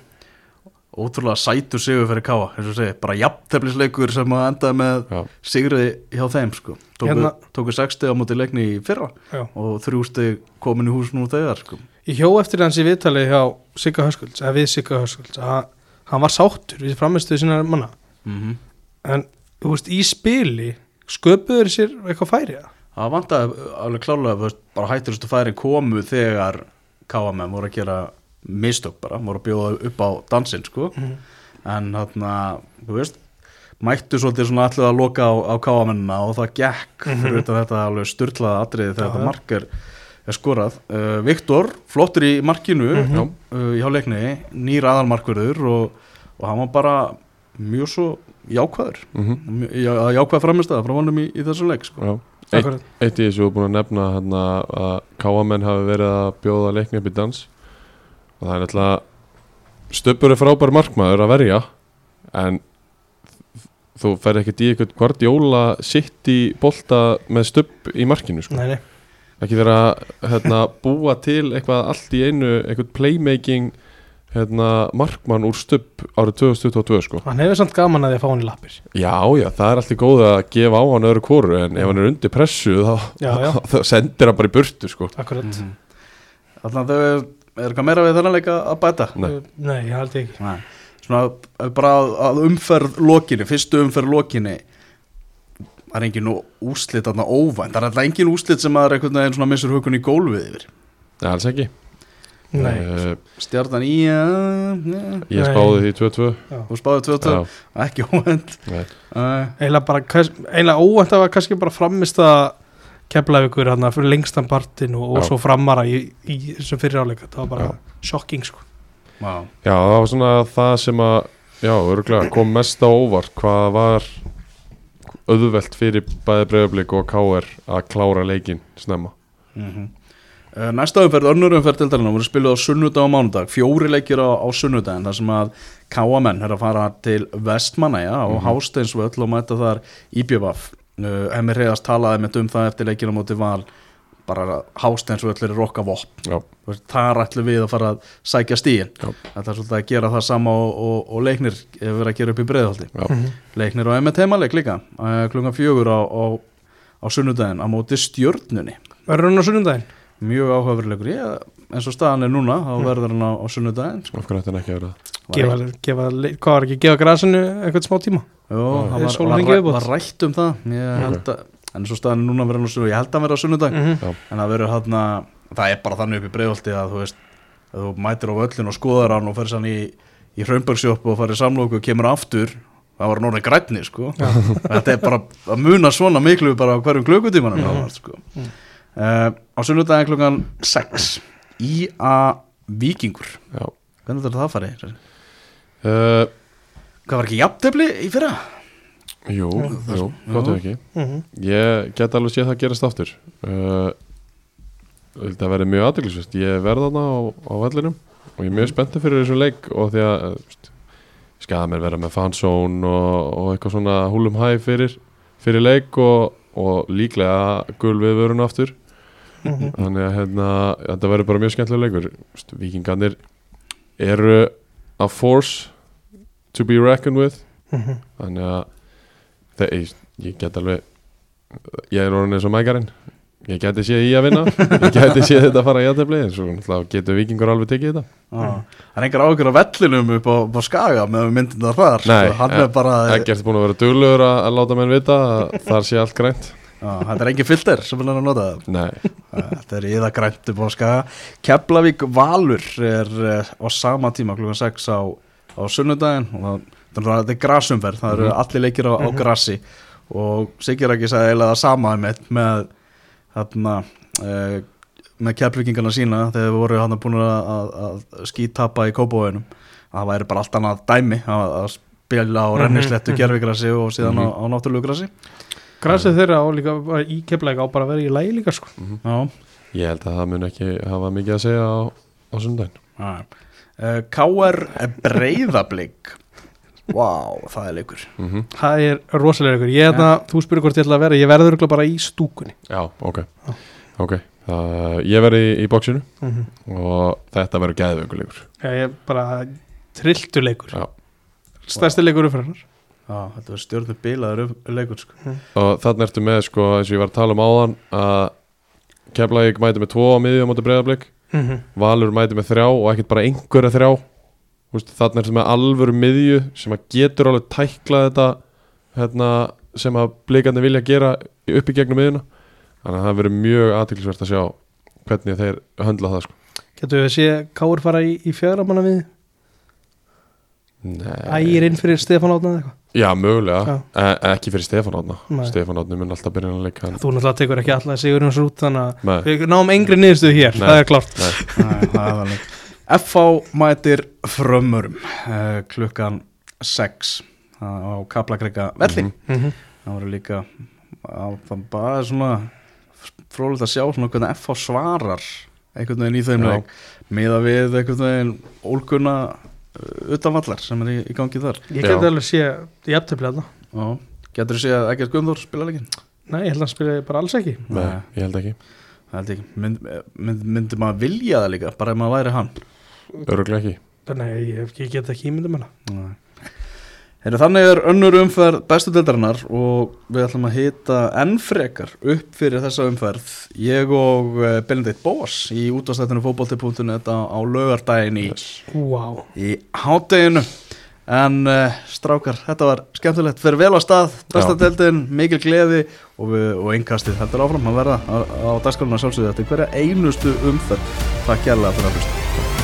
ótrúlega sætur sigur fyrir Káa eins og ég segi, bara jafnteflisleikur sem að endaði með Já, sigriði hjá þeim sko. tóku, Hérna- tóku 60 á móti leikni í fyrra Já. og þrjú steg komin í hús nú þegar sko. Ég hjó eftir hans í viðtalið hjá Sigga Höskulds, eða við Sigga Höskulds að hann var sáttur við framistuðu sína manna mm -hmm. en þú veist, í spili sköpuður sér eitthvað færi það vantaði alveg klálega bara hætturustu færi komu þegar Káamenn voru að gera mistök bara, voru að bjóða upp á dansinn sko. Mhm. en þarna, þú veist mættu svolítið svona allir að loka á, á káamennina og það gekk fyrir utan þetta alveg styrlaða atriði þegar þetta já. mark er, skorað uh, Viktor, flottur í markinu Mhm. uh, hjá leikni nýr aðalmarkverður og, og hann var bara mjög svo jákvæður mhm, Mjög- já, jákvæð framistæða frá honum í, í þessu leik sko. já. Eitt, eitt í þessu er búin að nefna hérna, að káamenn hafi verið að bjóða leikni upp í dans og það er náttúrulega Stöppur er frábær markmaður að verja en þú fer ekkert í eitthvað hvort jóla sitt í bolta með stöpp í markinu sko. Nei, nei, ekki vera að hérna, búa til eitthvað allt í einu eitthvað playmaking hérna, markmann úr stöpp árið 2022 sko. hann hefur samt gaman að því að fá hann í lappir Já, já, það er alltaf góð að gefa á hann öðru kóru en ef hann er undir pressu þá, Já, já. þá sendir hann bara í burtu sko. Akkurat, Mhm. Þannig að þau er, er eitthvað meira við þennan leik að að bæta Nei. nei, ég held ekki Nei. Svona eh, bara að, að umferð lokinni, fyrstu umferð lokinni það er engin úslit þarna óvænt, það er alltaf engin úslit sem maður einhvern veginn svona missur hukun í gólfið yfir Nei, alls ekki Nei, Eh, Stjartan í ja, Ég Nei. spáði því 2-2 og spáði 22, Já, ekki óvænt. Nei. uh, eiginlega bara hvers- eiginlega óvænt að var kannski bara framist að keflaði ykkur hann fyrir lengstan partin og, og svo framara í, í þessum fyriráleika það var bara shocking sko. Wow. Já, það var svona það sem að Já, örgulega kom mest á óvart hvað var auðvelt fyrir bæði breyðablík og káir að klára leikin snemma. Mm Næsta umferð, önnur umferð til dæluna voru spiluð á sunnudag og mánudag, fjóri leikir á, á sunnudaginn þar sem að káamenn er að fara til Vestmanæja og Mhm. Hásteinsvöll og mæta þar Íbjöfaf uh, Emir Reyðast talaði með um það eftir leikina móti val. Bara Hásteinsvöll er rokka vopp Já, þar ætlum við að fara að sækja Já. þetta er svolítið að gera það sama og, og, og leiknir verið að gera upp í breiðhaldi já, Mhm. leiknir á MT leik líka uh, klungan fjögur á, á, á sunnudaginn á móti stjörnunni. Verður hann á sunnundaginn? Mjög áhugaverulegur ég, eins og staðan er núna þá Mm. verður hann á, á sunnudaginn sko. af hverju ætti hann ekki að vera? Það Gefa, hvað var ekki, gefa grasinu eitthvað smá tíma? Jó, það var, var, var rætt um það. Ég held að, en eins og staðan er núna verður hann á sunnudag ég held að hann verður á sunnudag Mm en það verður hann það er bara þannig upp í breiðholti að þú veist að þú mætir á völlin og skoðar hann og ferð sann í, í Hraunbergsjópp og farið samlóku og kemur aftur. Það var norðin grænni sko. Þetta er bara að muna svona miklu bara á hverjum klukkutímanum Mhm. Uh, á sunnudaginn klukkan 6 IA Víkingur. Já, hvernig þetta það farið? uh, hvað var ekki jafntefli í fyrra? jú, jú, gott ef ekki. -hmm. Ég get alveg séð það gerast aftur. Uh, Það verði mjög aðdeglisvist Ég verð þarna á, á vellinum og ég er mjög spenntið fyrir þessum leik og því að uh, skaða mér vera með fansón og, og eitthvað svona húlum hæ fyrir, fyrir leik og, og líklega gul við vörun aftur Mhm. þannig að hérna, þetta verður bara mjög skemmtilega leikur Veist, Víkingarnir eru a force to be reckoned with Mhm. þannig að það, ég, ég get alveg ég er orðin eins og mækarinn ég geti séð í að vinna ég geti séð þetta að fara í aðtefli en svo getur vikingur alveg tekið þetta Ah. það er engar áhugur á vellinum upp á, upp á skaga með myndin það þar Nei, sko. hann eh, er bara Ekkert búin að vera duglegur að, að láta menn vita að þar sé allt grænt þetta er engin filter sem vil hann að nota það. Nei, Þetta er íða grænt upp á skaga Keflavík Valur er uh, á sama tíma klukkan 6 á, á sunnudaginn. Og það, er- þetta er grasumferð. Það eru Mhm. allir leikir á, á Mhm. grassi og Sigir ekki sagði eiginlega það sama með, með þarna uh, með keflvíkingarna sína þegar við voru hann búin að, að, að skítapa í kópavöginum það væri bara allt annað dæmi að, að spila á Mhm, rennislettu gerfigrassi og síðan á, Mhm. á náttúrulegu grassi Grasið þeirra á líka bara í keflaðið á bara að vera í lægi líka sko. Já. Ég held að það mun ekki hafa mikið að segja á, á sundaginn uh, KR breyðablík Vá, það er leikur. Mm -hmm. Það er rosalega ykkur Ég hérna, þú spyrir hvort ég ætla að vera Ég verður bara í stúkunni. Já, ok. Ok, það, ég verði í, í bóksinu mm og þetta verður gæðvöngulegur ég er bara trilltu leikur. Já. stærsti leikur umfyrir Já, þetta var stjórnum bilaður um, leikur sko. og þannig ertu með sko eins og ég var að tala um áðan að Keflavík mæti með tvo á miðjum átti breyðablík mm Valur mæti með þrjá og ekkert bara einhverja þrjá. Þannig ertu með alvöru miðju sem að getur alveg tæklað þetta hérna, sem að blíkandi vilja gera upp í gegnum miðjuna. Þannig að það verður mjög aðtilsvert að sjá hvernig þeir höndla það sko. getur við að sé Káur fara í, í fjögra manna við ægir inn fyrir Stefán Átna eða eitthvað Já, mögulega, Já. e ekki fyrir Stefán Átna. Stefán Átni mun alltaf byrja að leika en... þú náttúrulega tekur ekki alltaf Sigurjóns út þannig að við náum engri niðurstöðu hér, Nei. það er er þannig FH mætir frömmurum uh, klukkan 6 á Kaplakrika velli Mhm. mm -hmm. það voru líka það bara svona frólægt að sjá svona hvernig FH svarar einhvern veginn í þeim leik miða við einhvern veginn ólkunna uh, utanvallar sem er í, í gangi þar. Ég geti alveg sé í Já. getur þú séð að Ekkert Guðmþór spila leikin? nei, ég held að hann spila bara alls ekki. Nei, ég held ekki. Það held ég ekki. Mynd, mynd, myndi maður vilja það líka bara ef maður væri hann? Öruglega ekki. Nei, ég, ég get ekki ímyndum hana Heru, þannig er önnur umferð bestu deildarinnar og við ætlum að hita enn frekar upp fyrir þessa umferð ég og eh, Benedikt Bós í útastættinu fótbolti.net á, á lögardaginn í, yes. wow. í hátteginu en uh, strákar, þetta var skemmtilegt fyrir vel á stað, besta Já. deildin mikil gleði og, og einkastið heldur áfram að verða á, á dagskráluna sjálfsögðu eftir hverja einustu umferð takk kærlega fyrir að hlusta